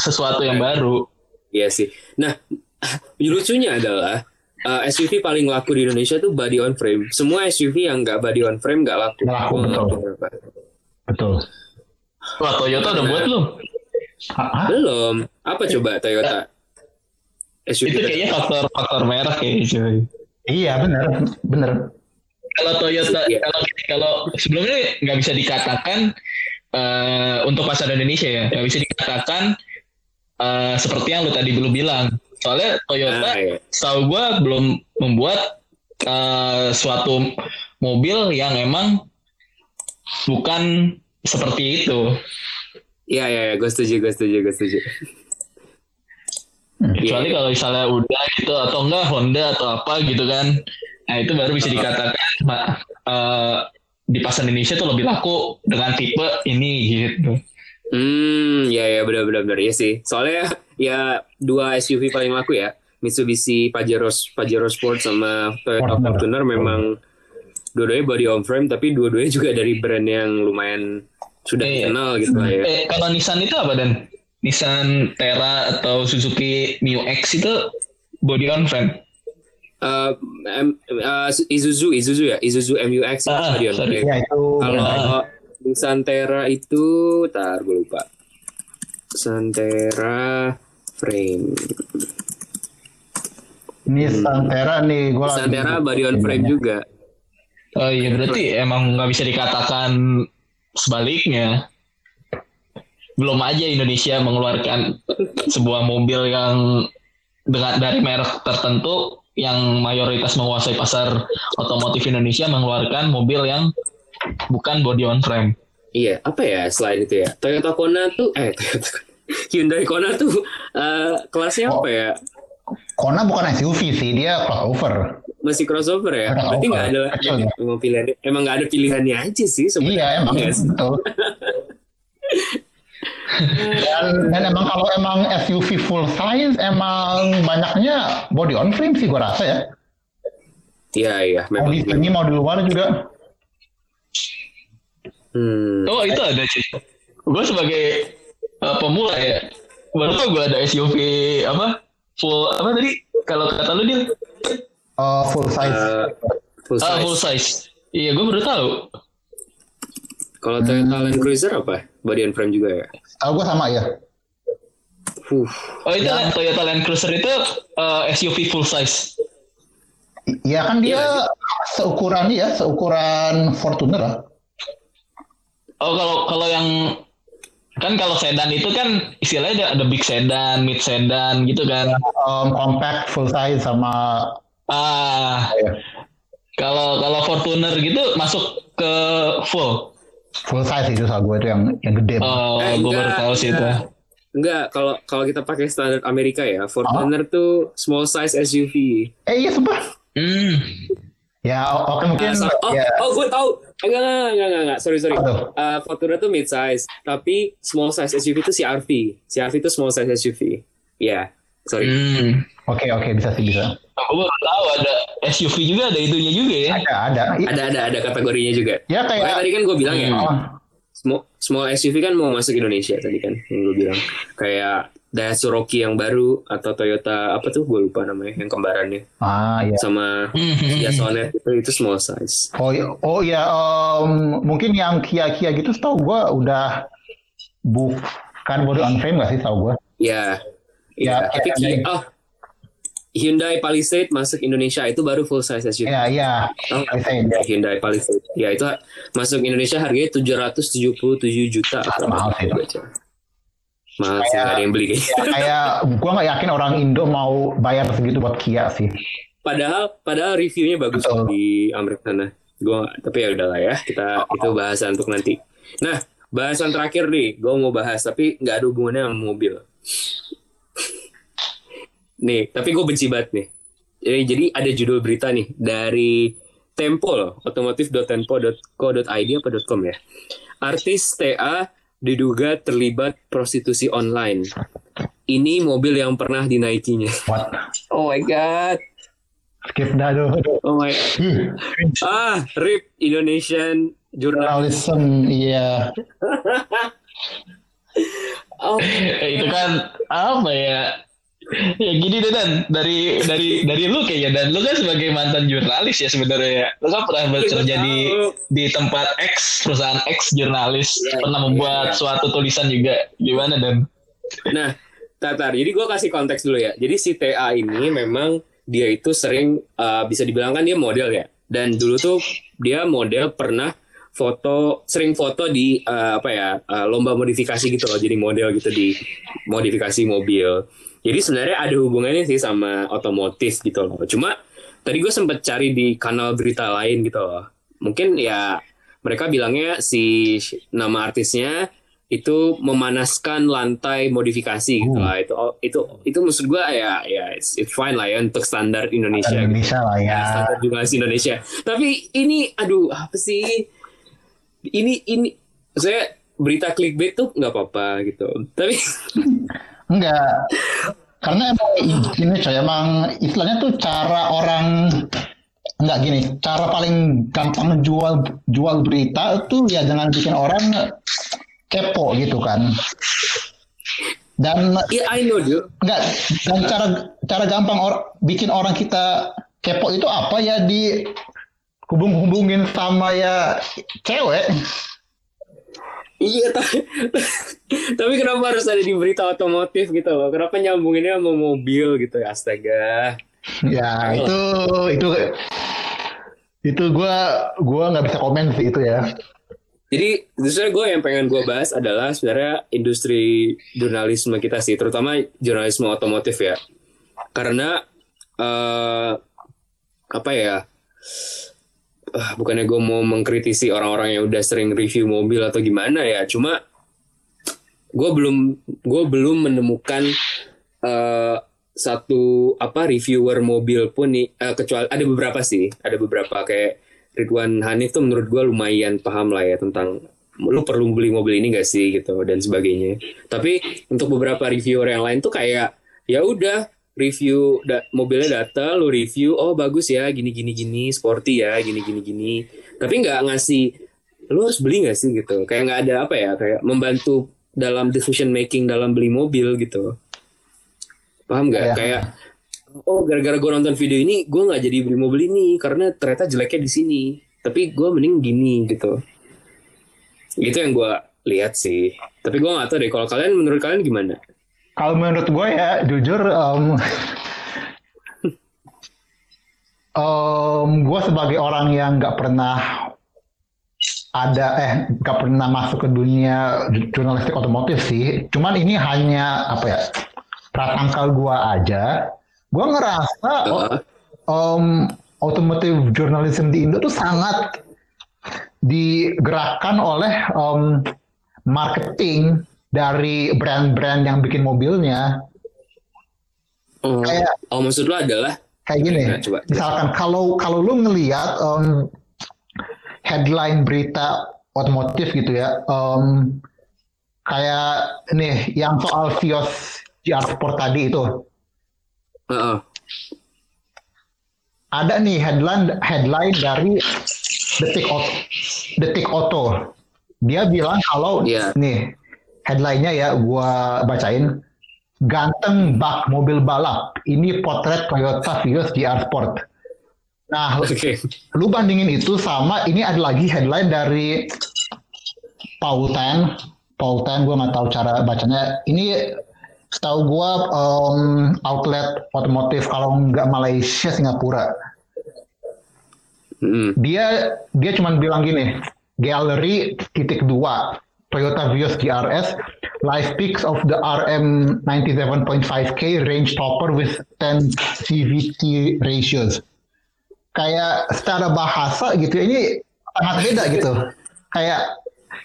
sesuatu yang baru. Iya sih. Nah, lucunya adalah uh, SUV paling laku di Indonesia tuh body on frame. Semua SUV yang nggak body on frame nggak laku. Nggak laku, nggak betul. kenapa. betul Wah, Toyota udah buat belum? Belum. Apa coba Toyota? SUV Itu kayaknya faktor faktor merek ya, cuy. iya benar benar Kalau Toyota, Iya. kalau kalau sebelumnya nggak bisa dikatakan eh, untuk pasar Indonesia ya, nggak bisa dikatakan eh, seperti yang lu tadi belum bilang. Soalnya Toyota Ah, iya. setahu gue belum membuat eh, suatu mobil yang emang bukan seperti itu. Iya, iya, iya. Gue setuju, gue setuju, gue setuju. Kecuali Iya. kalau misalnya udah gitu atau enggak Honda atau apa gitu kan. Nah itu baru bisa dikatakan eh, di pasar Indonesia tuh lebih laku dengan tipe ini gitu. Hmm, ya ya benar-benar benar ya sih. Soalnya ya dua SUV paling laku ya, Mitsubishi Pajero Pajero Sport sama Toyota Fortuner. Memang dua-duanya body on frame tapi dua-duanya juga dari brand yang lumayan sudah Iya. dikenal gitu lah ya. Eh kalau Nissan itu apa dan? Nissan Terra atau Suzuki Mio X itu body on frame. Eh, em- eh, Isuzu Isuzu ya, Isuzu MUX itu Ah, body on sorry. frame. ya itu Kalau Ah. Nissan Terra itu, tar gue lupa. Nissan Terra frame. Nissan Terra nih gue Nissan Terra body on frame juga. Oh iya berarti emang nggak bisa dikatakan sebaliknya. Belum aja Indonesia mengeluarkan sebuah mobil yang dengan dari merek tertentu yang mayoritas menguasai pasar otomotif Indonesia mengeluarkan mobil yang bukan body on frame. Iya, apa ya selain itu ya? Toyota Kona tuh, eh Toyota Kona. Hyundai Kona tuh eh, kelasnya apa ya? Kona bukan SUV sih dia crossover Masih crossover ya? Crossover. Berarti nggak ada Betul. emang pilihan, emang nggak ada pilihannya aja sih sebenarnya. iya emang betul dan, dan emang kalau emang SUV full size emang banyaknya body on frame sih gue rasa ya Iya iya, mau memang. di sini mau di luar juga Hmm. Oh itu ada sih. Gue sebagai uh, pemula ya, baru tau gue ada SUV apa full apa tadi? Kalau kata lu dia Eh, full size Eh, full Ah, size. full size. Iya, gue baru tahu. Kalau Toyota Land Cruiser apa? Body and frame juga ya. Tahu gue sama ya. Huh. Oh itu Toyota Land Cruiser itu uh, SUV full size. Ya kan dia seukuran ya, seukuran Fortuner lah. Oh kalau kalau yang kan kalau sedan itu kan istilahnya ada, ada big sedan, mid sedan gitu kan. Um, compact, full size sama Ah, ya, kalau kalau Fortuner gitu masuk ke full. full size itu sama gue itu yang yang gede. Oh, Eh, gue baru tahu sih itu. enggak. Kalau kalau kita pakai standar Amerika ya, Fortuner tuh small size SUV. Eh iya sumpah. Hmm. Ya oke mungkin Ah, so- oh, ya. oh, gue tahu. Enggak, enggak, enggak, enggak, enggak. Sorry, sorry. Uh, Fortuner tuh mid size, tapi small size SUV itu CRV. CRV itu small size SUV. Ya, sorry. Hmm. Oke oke bisa sih bisa. Aku baru tahu ada SUV juga ada itunya juga ya. Ada ada. I- Ada, ada, ada kategorinya juga. Ya Makanya kayak tadi kan gue bilang ya, oh, small, small SUV kan mau masuk Indonesia tadi kan, yang gue bilang. Kayak Daihatsu Rocky yang baru atau Toyota apa tuh gue lupa namanya yang kembarannya ah ya. sama Kia Sonet itu itu small size. Oh iya, oh ya em, mungkin yang Kia Kia gitu setahu gue udah bukan body on frame gak sih setahu gue? Ya, Ya, ya, tapi Kia- oh, Hyundai Palisade masuk Indonesia itu baru full size SUV. Ya iya. Palisade. Hyundai Palisade. Ya itu masuk Indonesia harganya 777 juta. Ah, mahal sih. Mahal sih nggak ada yang beli kayaknya. Ya, kayak gue nggak yakin orang Indo mau bayar segitu buat Kia sih. Padahal padahal reviewnya bagus Betul. di Amerika sana. Gua tapi ya udahlah ya kita itu bahasan untuk nanti. Nah bahasan terakhir nih, gue mau bahas tapi nggak ada hubungannya sama mobil. nih tapi gue benci banget nih. Jadi, jadi ada judul berita nih dari Tempo loh, otomotif.tempo.co.id apa .com ya. Artis TA diduga terlibat prostitusi online. Ini mobil yang pernah dinaikinya. What? Oh my god. Skip dah tuh. Oh my Ih, Ah, RIP Indonesian Journal. Journalism, iya. Oh, Eh, itu kan apa ya? Ya gini deh Dan dari dari dari lu kayaknya dan lu kan sebagai mantan jurnalis ya sebenarnya ya. Lu kan pernah bekerja di di tempat X perusahaan X jurnalis Iya, pernah iya, membuat iya. suatu tulisan juga gimana dan nah, Tatar. Jadi gue kasih konteks dulu ya. Jadi si TA ini memang dia itu sering uh, bisa dibilang kan dia model ya. Dan dulu tuh dia model pernah foto sering foto di uh, apa ya uh, lomba modifikasi gitu loh. Jadi model gitu di modifikasi mobil. Jadi sebenarnya ada hubungannya sih sama otomotif gitu loh. Cuma tadi gue sempet cari di kanal berita lain gitu loh. Mungkin ya mereka bilangnya si nama artisnya itu memanaskan lantai modifikasi gitu lah. Itu oh, itu itu maksud gue ya ya it's, it's fine lah ya untuk standar Indonesia. gitu. Indonesia lah ya. Standar jurnalis Indonesia. Tapi ini aduh apa sih? Ini ini saya berita clickbait tuh nggak apa-apa gitu. Tapi Enggak. Karena emang gini coy, emang istilahnya tuh cara orang enggak gini, cara paling gampang jual jual berita itu ya jangan bikin orang kepo gitu kan. Dan ya I know dude. enggak dan cara cara gampang or, bikin orang kita kepo itu apa ya di hubung-hubungin sama ya cewek. Iya tapi, tapi kenapa harus ada di berita otomotif gitu loh? Kenapa nyambunginnya sama mobil gitu ya? Astaga. Ya itu itu itu gua gua nggak bisa komen sih itu ya. Jadi justru gue yang pengen gue bahas adalah sebenarnya industri jurnalisme kita sih, terutama jurnalisme otomotif ya. Karena eh apa ya? Eh, bukannya gue mau mengkritisi orang-orang yang udah sering review mobil atau gimana ya, cuma gue belum gue belum menemukan eh satu apa reviewer mobil pun nih eh, kecuali ada beberapa sih, ada beberapa kayak Ridwan Hanif tuh menurut gue lumayan paham lah ya tentang lu perlu beli mobil ini gak sih gitu dan sebagainya. Tapi untuk beberapa reviewer yang lain tuh kayak ya udah review da- mobilnya data lu review oh bagus ya gini gini gini sporty ya gini gini gini. Tapi nggak ngasih lu harus beli gak sih? Gitu. Kayak nggak ada apa ya kayak membantu dalam decision making dalam beli mobil gitu. Paham nggak? Iya. kayak oh gara-gara gue nonton video ini gue nggak jadi beli mobil ini karena ternyata jeleknya di sini. Tapi gue mending gini gitu. Itu yang gue lihat sih. Tapi gue nggak tahu deh kalau kalian menurut kalian gimana Kalau menurut gue ya jujur um, um, gue sebagai orang yang nggak pernah ada eh nggak pernah masuk ke dunia jurnalistik otomotif sih. Cuman ini hanya apa ya prasangka gue aja. Gue ngerasa Uh, um, automotive journalism di Indo tuh sangat digerakkan oleh um, marketing dari brand-brand yang bikin mobilnya. oh, Kayak oh maksud lo adalah kayak gini. Nah, coba. Misalkan kalau kalau lu ngelihat um, headline berita otomotif gitu ya, um, kayak nih yang soal Vios GR Sport tadi itu, uh, uh, ada nih headline headline dari Detik Auto, Detik Auto. Dia bilang kalau Iya. nih headline-nya ya gua bacain. Ganteng bak mobil balap. Ini potret Toyota Vios GR Sport. Nah, oke. lu bandingin itu sama ini ada lagi headline dari Paul Tan. Paul Tan gue nggak tahu cara bacanya. Ini setahu gue um, outlet otomotif kalau nggak Malaysia Singapura. Mm, dia dia cuma bilang gini gallery titik dua Toyota Vios GRS live pics of the RM 97.5K range topper with 10 CVT ratios. Kayak secara bahasa gitu ini sangat beda gitu. Kayak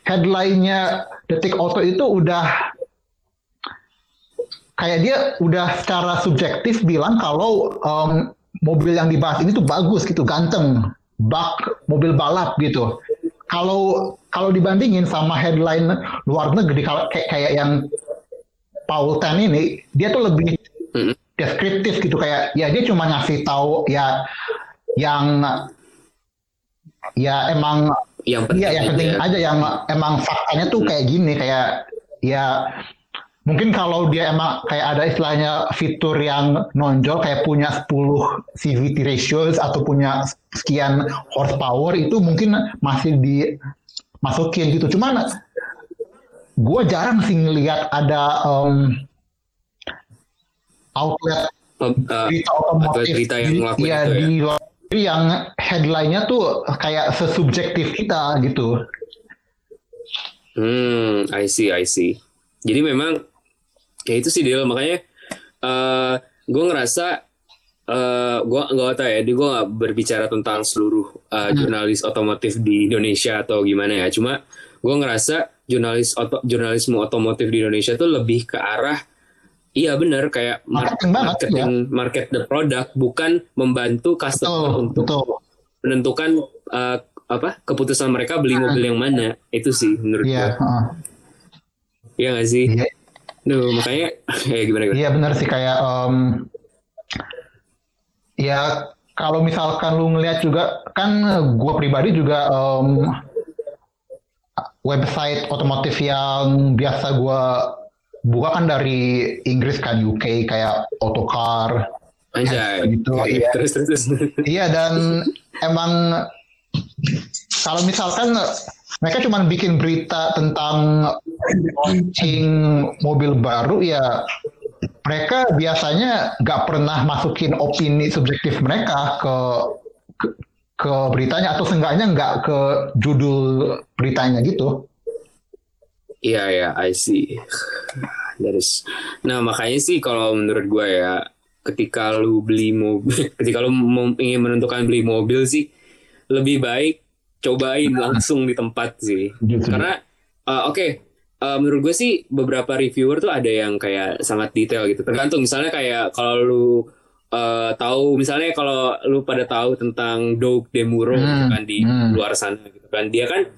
headline-nya Detik Auto itu udah kayak dia udah secara subjektif bilang kalau um, mobil yang dibahas ini tuh bagus gitu ganteng bak mobil balap gitu kalau kalau dibandingin sama headline luar negeri kalau kayak kayak yang Paul Tan ini dia tuh lebih Mm. deskriptif gitu kayak ya dia cuma ngasih tahu ya yang ya emang yang penting, Iya, yang penting aja. aja yang emang faktanya tuh kayak gini kayak ya mungkin kalau dia emang kayak ada istilahnya fitur yang nonjol kayak punya 10 CVT ratios atau punya sekian horsepower itu mungkin masih dimasukin gitu. Cuman gue jarang sih ngelihat ada um, outlet uh, berita otomotif berita yang di, ya, itu ya? di yang headline-nya tuh kayak sesubjektif kita gitu. Hmm, I see, I see. Jadi memang ya itu sih Dil, makanya eh gue ngerasa eh gue nggak tahu ya, di gue nggak berbicara tentang seluruh eh, jurnalis otomotif di Indonesia atau gimana ya. Cuma gue ngerasa jurnalis oto, jurnalisme otomotif di Indonesia tuh lebih ke arah Iya benar kayak mar- Marketing banget, marketing market the product bukan membantu customer Betul, untuk betul. menentukan eh, apa keputusan mereka beli mobil yang mana itu sih menurut Iya, gue heeh. Iya gak sih? Iya. Duh, makanya ya gimana gimana? Iya benar sih kayak em, ya kalau misalkan lu ngelihat juga kan gue pribadi juga em, website otomotif yang biasa gue buka kan dari Inggris kan UK kayak Autocar Anjay. Gitu. Terus terus terus. Iya dan emang kalau misalkan mereka cuma bikin berita tentang launching mobil baru ya mereka biasanya nggak pernah masukin opini subjektif mereka ke ke, ke beritanya atau seenggaknya nggak ke judul beritanya gitu. Iya ya, I see. That is- Nah makanya sih kalau menurut gue ya, ketika lu beli mobil, ketika lu ingin menentukan beli mobil sih, lebih baik cobain langsung di tempat sih. Gitu. Karena uh, oke, uh, menurut gue sih beberapa reviewer tuh ada yang kayak sangat detail gitu. Tergantung misalnya kayak kalau lu uh, tahu misalnya kalau lu pada tahu tentang Doug Demuro Hmm, gitu kan di hmm. luar sana gitu kan. Dia kan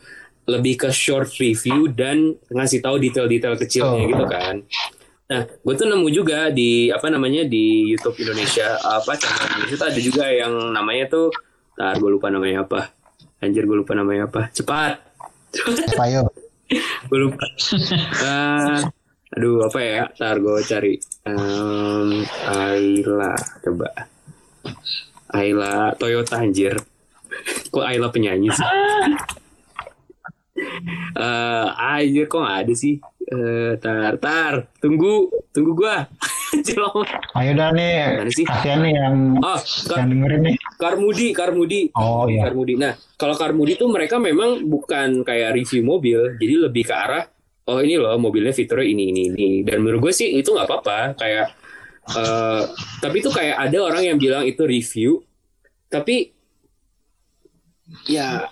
lebih ke short review dan ngasih tahu detail-detail kecilnya Oh. gitu kan. Nah, gue tuh nemu juga di apa namanya di YouTube Indonesia apa channel Indonesia tuh ada juga yang namanya tuh, tar gue lupa namanya apa. Anjir gue lupa namanya apa. Cepat. Ayo. gue lupa. Ah, aduh apa ya? Tar gue cari. Um, Ayla coba. Ayla Toyota anjir. Kok Ayla penyanyi sih? Eh, anjir kok nggak ada sih? Eh, tar, tar, tunggu, tunggu gua. Jelong. Ayo dah nih, kasihan nih yang Oh, yang dengerin nih. Karmudi, Karmudi. Oh iya. Karmudi. Nah, kalau Karmudi tuh mereka memang bukan kayak review mobil, jadi lebih ke arah oh ini loh mobilnya fiturnya ini ini ini. Dan menurut gue sih itu nggak apa-apa. Kayak eh tapi itu kayak ada orang yang bilang itu review, tapi ya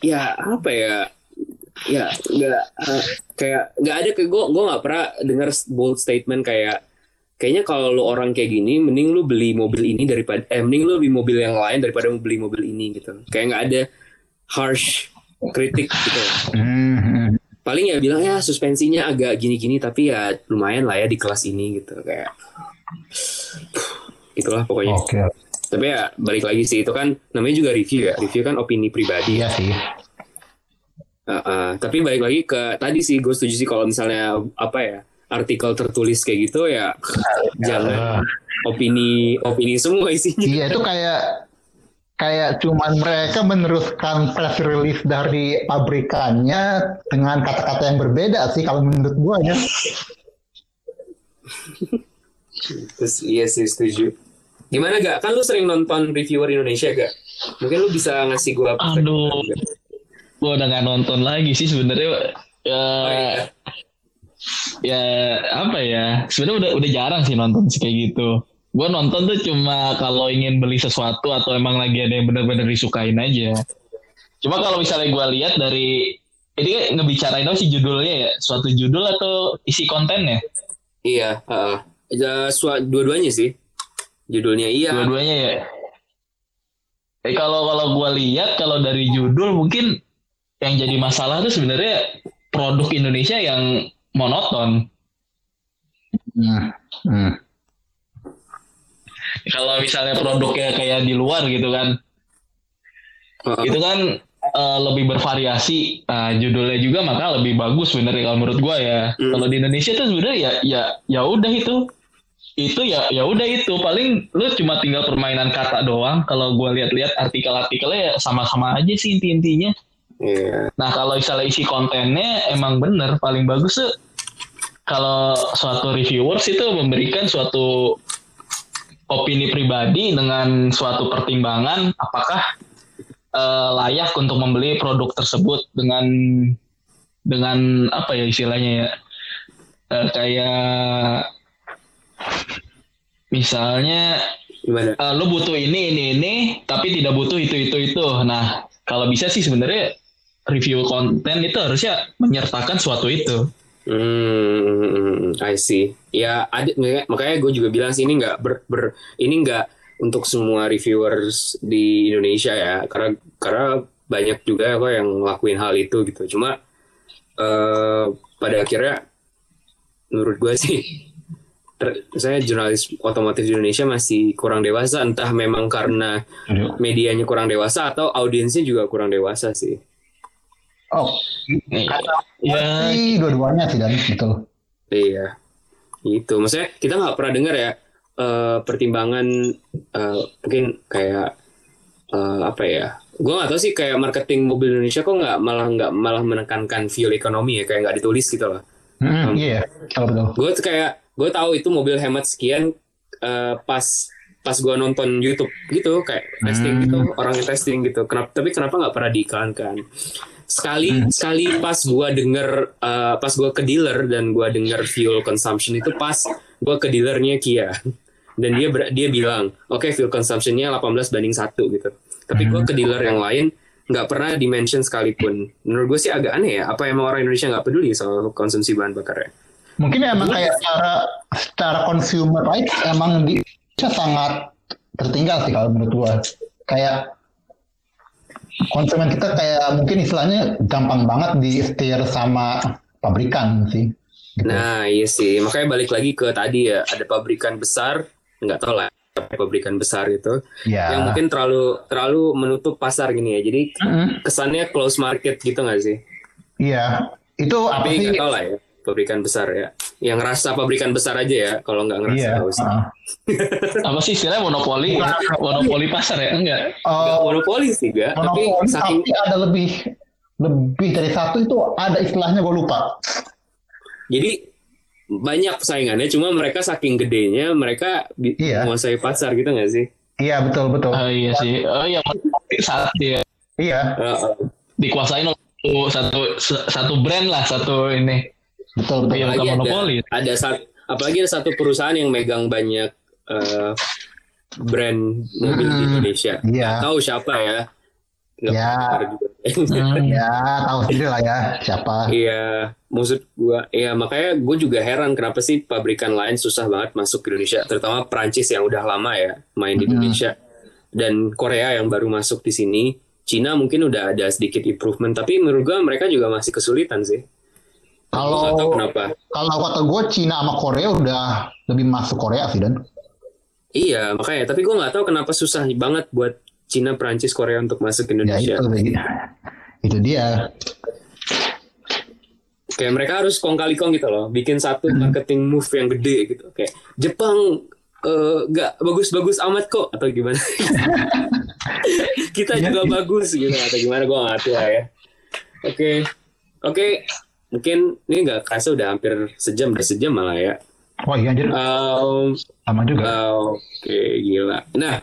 ya apa ya ya nggak eh, kayak nggak ada kayak gue gue nggak pernah dengar bold statement kayak kayaknya kalau lu orang kayak gini mending lu beli mobil ini daripada eh mending lu beli mobil yang lain daripada lu beli mobil ini gitu. Kayak nggak ada harsh kritik gitu. Hmm, hmm. paling ya bilang ya suspensinya agak gini-gini tapi ya lumayan lah ya di kelas ini gitu. Kayak itulah pokoknya. Oke, tapi ya balik lagi sih itu kan namanya juga review ya. Review kan opini pribadi. Iya sih. Uh, uh, tapi balik lagi ke tadi sih gue setuju sih kalau misalnya apa ya artikel tertulis kayak gitu ya jangan opini opini semua isinya. Iya itu kayak kayak cuman mereka meneruskan press release dari pabrikannya dengan kata-kata yang berbeda sih kalau menurut gua ya. terus iya sih setuju. Gimana gak kan lu sering nonton reviewer Indonesia gak mungkin lu bisa ngasih gue Aduh. Gue udah nggak nonton lagi sih sebenarnya ya Oh, iya. ya apa ya sebenarnya udah udah jarang sih nonton sih kayak gitu. Gue nonton tuh cuma kalau ingin beli sesuatu atau emang lagi ada yang benar-benar disukain aja. Cuma kalau misalnya gue lihat dari ini kan ngebicarain apa sih judulnya ya? Suatu judul atau isi kontennya? Iya uh, uh, dua-duanya sih. Judulnya iya. Dua-duanya ya? Eh kalau kalau gue lihat kalau dari judul mungkin yang jadi masalah tuh sebenarnya produk Indonesia yang monoton. Hmm, hmm. kalau misalnya produknya kayak di luar gitu kan. Uh, itu kan eh, lebih bervariasi. Nah, judulnya juga maka lebih bagus sebenarnya kalau menurut gua ya. Hmm. kalau di Indonesia tuh sebenarnya ya ya ya udah itu. Itu ya ya udah itu. Paling lu cuma tinggal permainan kata doang. Kalau gua lihat-lihat artikel-artikelnya ya sama-sama aja sih inti-intinya iya. Nah kalau misalnya isi kontennya emang bener paling bagus tuh kalau suatu reviewers itu memberikan suatu opini pribadi dengan suatu pertimbangan apakah eh, layak untuk membeli produk tersebut dengan dengan apa ya istilahnya ya? Eh, kayak misalnya gimana? eh, lu butuh ini ini ini tapi tidak butuh itu itu itu. Nah kalau bisa sih sebenarnya review konten itu harusnya menyertakan suatu itu Hmm, I see. Ya, ada makanya- makanya gue juga bilang sih ini nggak ber, ber- ini nggak untuk semua reviewers di Indonesia ya, karena karena banyak juga kok yang ngelakuin hal itu gitu. Cuma eh pada akhirnya menurut gue sih, ter- saya jurnalis otomotif di Indonesia masih kurang dewasa. Entah memang karena medianya kurang dewasa atau audiensnya juga kurang dewasa sih. Oh, ya pasti dua-duanya sih dan gitu. Iya, itu. Maksudnya kita nggak pernah dengar ya eh, pertimbangan eh, mungkin kayak eh, apa ya? Gue nggak tahu sih kayak marketing mobil Indonesia kok nggak malah nggak malah menekankan fuel ekonomi ya kayak nggak ditulis gitu loh. Hmm, iya, kalau betul. Gue kayak gue tahu itu mobil hemat sekian eh, pas pas gue nonton YouTube gitu kayak testing gitu orang yang testing gitu. Kenapa? Tapi kenapa nggak pernah diiklankan? Sekali sekali pas gue denger eh, pas gue ke dealer dan gue denger fuel consumption itu pas gue ke dealernya Kia dan dia ber- dia bilang oke fuel consumptionnya 18 banding satu gitu. Tapi gue ke dealer yang lain nggak pernah dimention sekalipun. Menurut gue sih agak aneh ya. Apa emang orang Indonesia nggak peduli soal konsumsi bahan bakar ya? Mungkin emang kayak secara secara consumer rights emang di Indonesia sangat tertinggal sih kalau menurut gua. Kayak konsumen kita kayak mungkin istilahnya gampang banget di setir sama pabrikan sih. Gitu. Nah iya sih. Makanya balik lagi ke tadi ya. Ada pabrikan besar, nggak tahu lah pabrikan besar itu ya. yang mungkin terlalu terlalu menutup pasar gini ya. Jadi Mm-mm. kesannya close market gitu nggak sih? Iya. Itu apa Tapi sih? nggak tahu lah ya. Pabrikan besar ya. Yang ngerasa pabrikan besar aja ya, kalau nggak ngerasa Iya. nggak usah. uh, Apa sih istilahnya monopoli? Bukan. monopoli pasar ya? Enggak. Nggak uh, monopoli sih gak, tapi monopoli, saking tapi ada lebih lebih dari satu itu ada istilahnya gue lupa. jadi banyak persaingannya, cuma mereka saking gedenya mereka Iya. menguasai pasar gitu nggak sih? Iya betul betul. Oh iya sih. Oh iya saat dia Iya Heeh. dikuasain oleh satu satu brand lah satu ini. Betul betul. Apalagi ada, monopoli. ada sat- apalagi ada satu perusahaan yang megang banyak eh, brand mobil di Hmm. Indonesia. Iya. Tahu siapa ya? Nggak Ya. juga. Hmm. Ya tahu sendiri lah ya siapa. Iya, maksud gua, iya makanya gue juga heran kenapa sih pabrikan lain susah banget masuk ke Indonesia, terutama Prancis yang udah lama ya main di Hmm. Indonesia dan Korea yang baru masuk di sini. Cina mungkin udah ada sedikit improvement, tapi menurut gua mereka juga masih kesulitan sih. Kalau tahu kalau kata gue Cina sama Korea udah lebih masuk Korea sih dan. Iya, makanya. Tapi gue nggak tahu kenapa susah banget buat Cina, Prancis, Korea untuk masuk ke Ya Indonesia. itu itu dia. Kayak mereka harus kong kali kong gitu loh, bikin satu Hmm. marketing move yang gede gitu. Kayak Jepang eh, nggak bagus-bagus amat kok atau gimana? Kita Iya juga sih. bagus gitu atau gimana? Gue nggak lah ya. Oke, oke. Mungkin ini nggak kerasa udah hampir sejam, udah sejam malah ya. Wah iya anjir Um, sama juga. Oke, gila. Nah,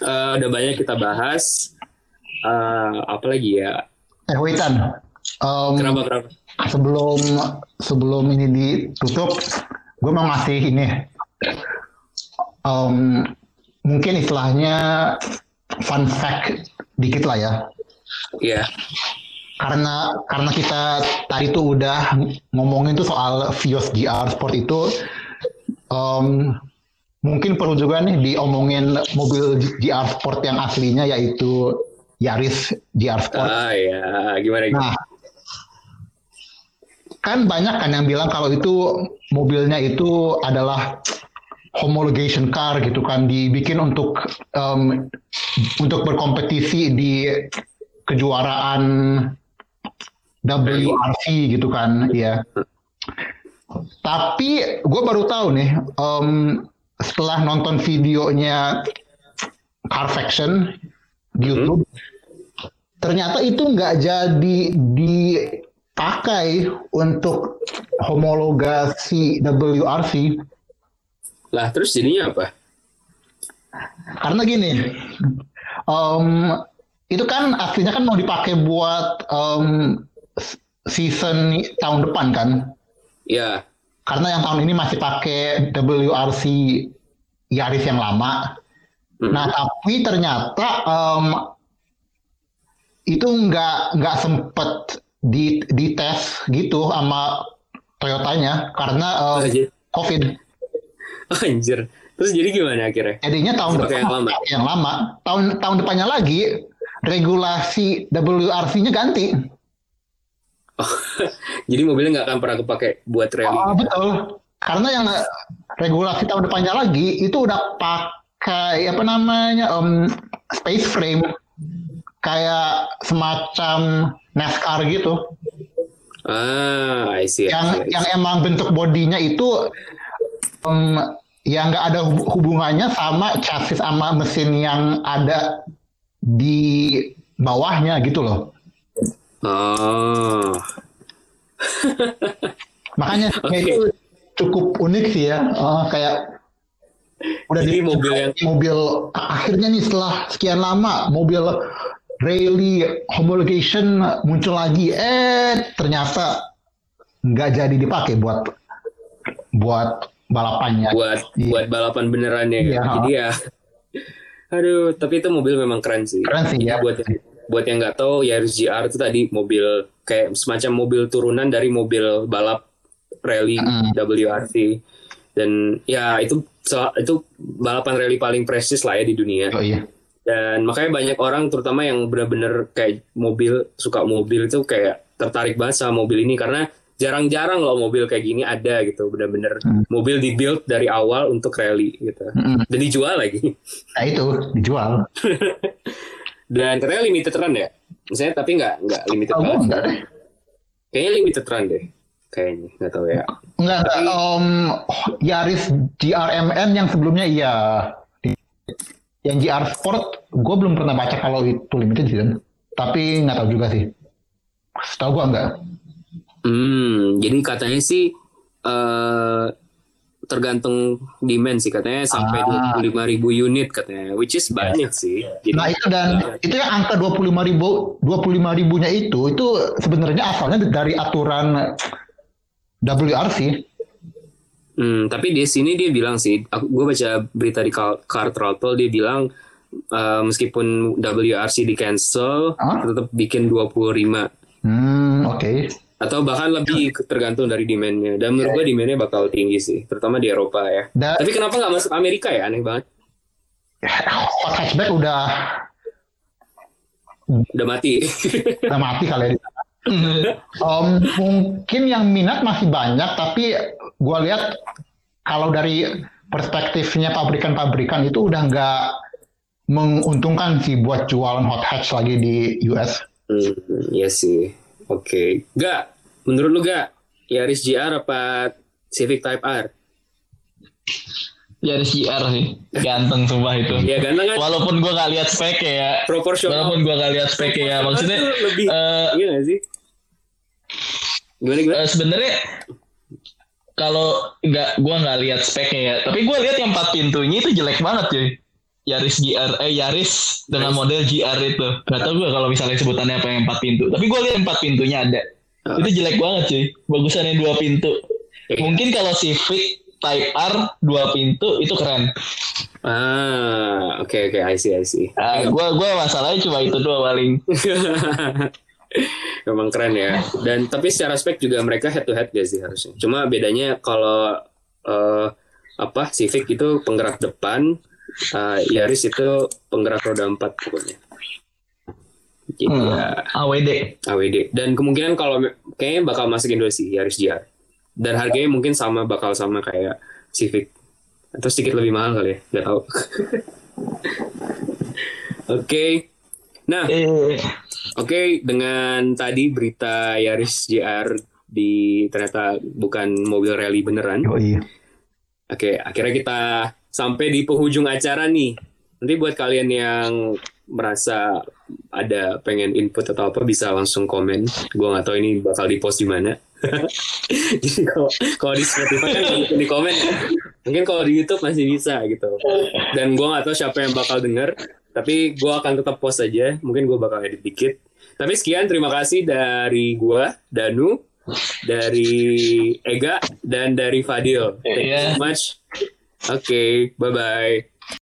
eh, udah banyak kita bahas. Eh, apa lagi ya? Eh Witan, em, Kenapa kenapa? sebelum sebelum ini ditutup, gue mau ngasih ini. Em, mungkin istilahnya fun fact dikit lah ya. Iya. Karena karena kita tadi tuh udah ngomongin tuh soal Vios GR Sport itu em, mungkin perlu juga nih diomongin mobil GR Sport yang aslinya yaitu Yaris GR Sport. Ah ya, gimana? gimana? Nah, kan banyak kan yang bilang kalau itu mobilnya itu adalah homologation car gitu kan dibikin untuk em, untuk berkompetisi di kejuaraan WRC gitu kan ya. Tapi gue baru tahu nih em, setelah nonton videonya Carfaction di YouTube ternyata itu nggak jadi dipakai untuk homologasi WRC Lah, terus jadinya apa? karena gini em, itu kan aslinya kan mau dipakai buat em, season tahun depan kan Ya, karena yang tahun ini masih pakai WRC Yaris yang lama Hmm. Nah, tapi ternyata em, itu nggak nggak sempet di dites gitu sama Toyotanya karena em, Anjir. COVID. anjir. Terus jadi gimana akhirnya? Jadinya tahun Seperti depan yang lama. yang lama. Tahun tahun depannya lagi regulasi WRC-nya ganti. Jadi mobilnya nggak akan pernah kepake buat rally. Oh, betul. Karena yang regulasi tahun depannya lagi itu udah pakai apa namanya em, space frame kayak semacam NASCAR gitu. Ah, I see. Yang I see. yang emang bentuk bodinya itu em, yang nggak ada hub- hubungannya sama chassis sama mesin yang ada di bawahnya gitu loh. Oh, Makanya Oke. itu cukup unik sih ya. Eh, kayak udah Jadi di mobil yang- mobil akhirnya nih setelah sekian lama mobil rally homologation muncul lagi eh ternyata nggak jadi dipakai buat buat balapannya. buat Iya. buat balapan beneran ya. Iya. Jadi ya, aduh, tapi itu mobil memang keren sih. Keren sih ya. Buat yang, buat yang nggak tahu, Yaris GR itu tadi mobil kayak semacam mobil turunan dari mobil balap rally Mm. WRC. Dan ya itu itu balapan rally paling prestis lah ya di dunia. Oh iya. Dan makanya banyak orang terutama yang benar-benar kayak mobil suka mobil itu kayak tertarik banget sama mobil ini karena jarang-jarang loh mobil kayak gini ada gitu benar-benar Hmm. mobil dibuild dari awal untuk rally gitu Mm-mm. dan dijual lagi Nah itu dijual. dan katanya limited run ya misalnya tapi nggak nggak limited Oh, banget enggak deh. kayaknya limited run deh kayaknya nggak tahu ya. Enggak, enggak. Um, Yaris GRMN yang sebelumnya iya. Yang GR Sport, gue belum pernah baca kalau itu limited sih, tapi nggak tahu juga sih. Tahu gue enggak. Hmm, jadi katanya sih eh tergantung demand sih katanya sampai Ah. 25.000 ribu unit katanya, which is banyak sih. Jadi, Nah itu dan itu yang angka 25 ribu, 25 ribunya itu, itu sebenarnya asalnya dari aturan WRC. Hmm, tapi di sini dia bilang sih, gue baca berita di Car Throttle dia bilang eh, meskipun WRC di cancel, Hah? tetap bikin 25 Hmm, oke. Atau bahkan lebih ke- tergantung dari demandnya. Dan menurut gue demandnya bakal tinggi sih, terutama di Eropa ya. Dan Tapi kenapa nggak masuk Amerika ya? Aneh banget. hot hatchback udah Udah mati. udah mati kali ya. Um, mungkin yang minat masih banyak, tapi gua lihat kalau dari perspektifnya pabrikan-pabrikan itu udah nggak menguntungkan sih buat jualan hot hatch lagi di US. Hmm, iya sih. Oke. Gak, menurut lu gak? Yaris GR apa Civic Type R? Yaris GR sih. Ganteng sumpah itu. Ya ganteng kan? Walaupun gua gak lihat speknya ya. Proporsional. Walaupun gua gak lihat speknya ya. Maksudnya lebih. eh, iya gak sih? Gimana gimana? eh, sebenarnya kalau nggak gua nggak lihat speknya ya. Tapi gua lihat yang empat pintunya itu jelek banget cuy. Yaris GR eh Yaris dengan Yaris. model GR itu. Gak tau gue kalau misalnya sebutannya apa yang empat pintu. Tapi gue lihat empat pintunya ada. Ah. Itu jelek banget cuy. Bagusan yang dua pintu. Iya. Mungkin kalau Civic Type R dua pintu itu keren. Ah, oke oke, I see I see. Nah, gua gua masalahnya cuma itu doang paling. Memang keren ya. Dan tapi secara spek juga mereka head to head gak sih harusnya. Cuma bedanya kalau eh, apa Civic itu penggerak depan, eh, Yaris itu penggerak roda empat pokoknya. Jadi Hmm. ya AWD. AWD. Dan kemungkinan kalau kayaknya bakal masuk Indo sih Yaris GR. Dan harganya mungkin sama bakal sama kayak Civic. Atau sedikit lebih mahal kali ya, nggak tahu. Oke. Nah, Eh, Oke, dengan tadi berita Yaris JR di ternyata bukan mobil rally beneran. Yoi. Oke, akhirnya kita sampai di penghujung acara nih. Nanti buat kalian yang merasa ada pengen input atau apa bisa langsung komen. Gua nggak tahu ini bakal di post di mana. Jadi kalau kalau di Spotify kan di komen. Mungkin kalau di YouTube masih bisa gitu. Dan gua nggak tahu siapa yang bakal denger. Tapi gua akan tetap post aja. Mungkin gua bakal edit dikit. Tapi sekian terima kasih dari gua Danu, dari Ega dan dari Fadil. Thank you Iya. so much. Oke, bye bye.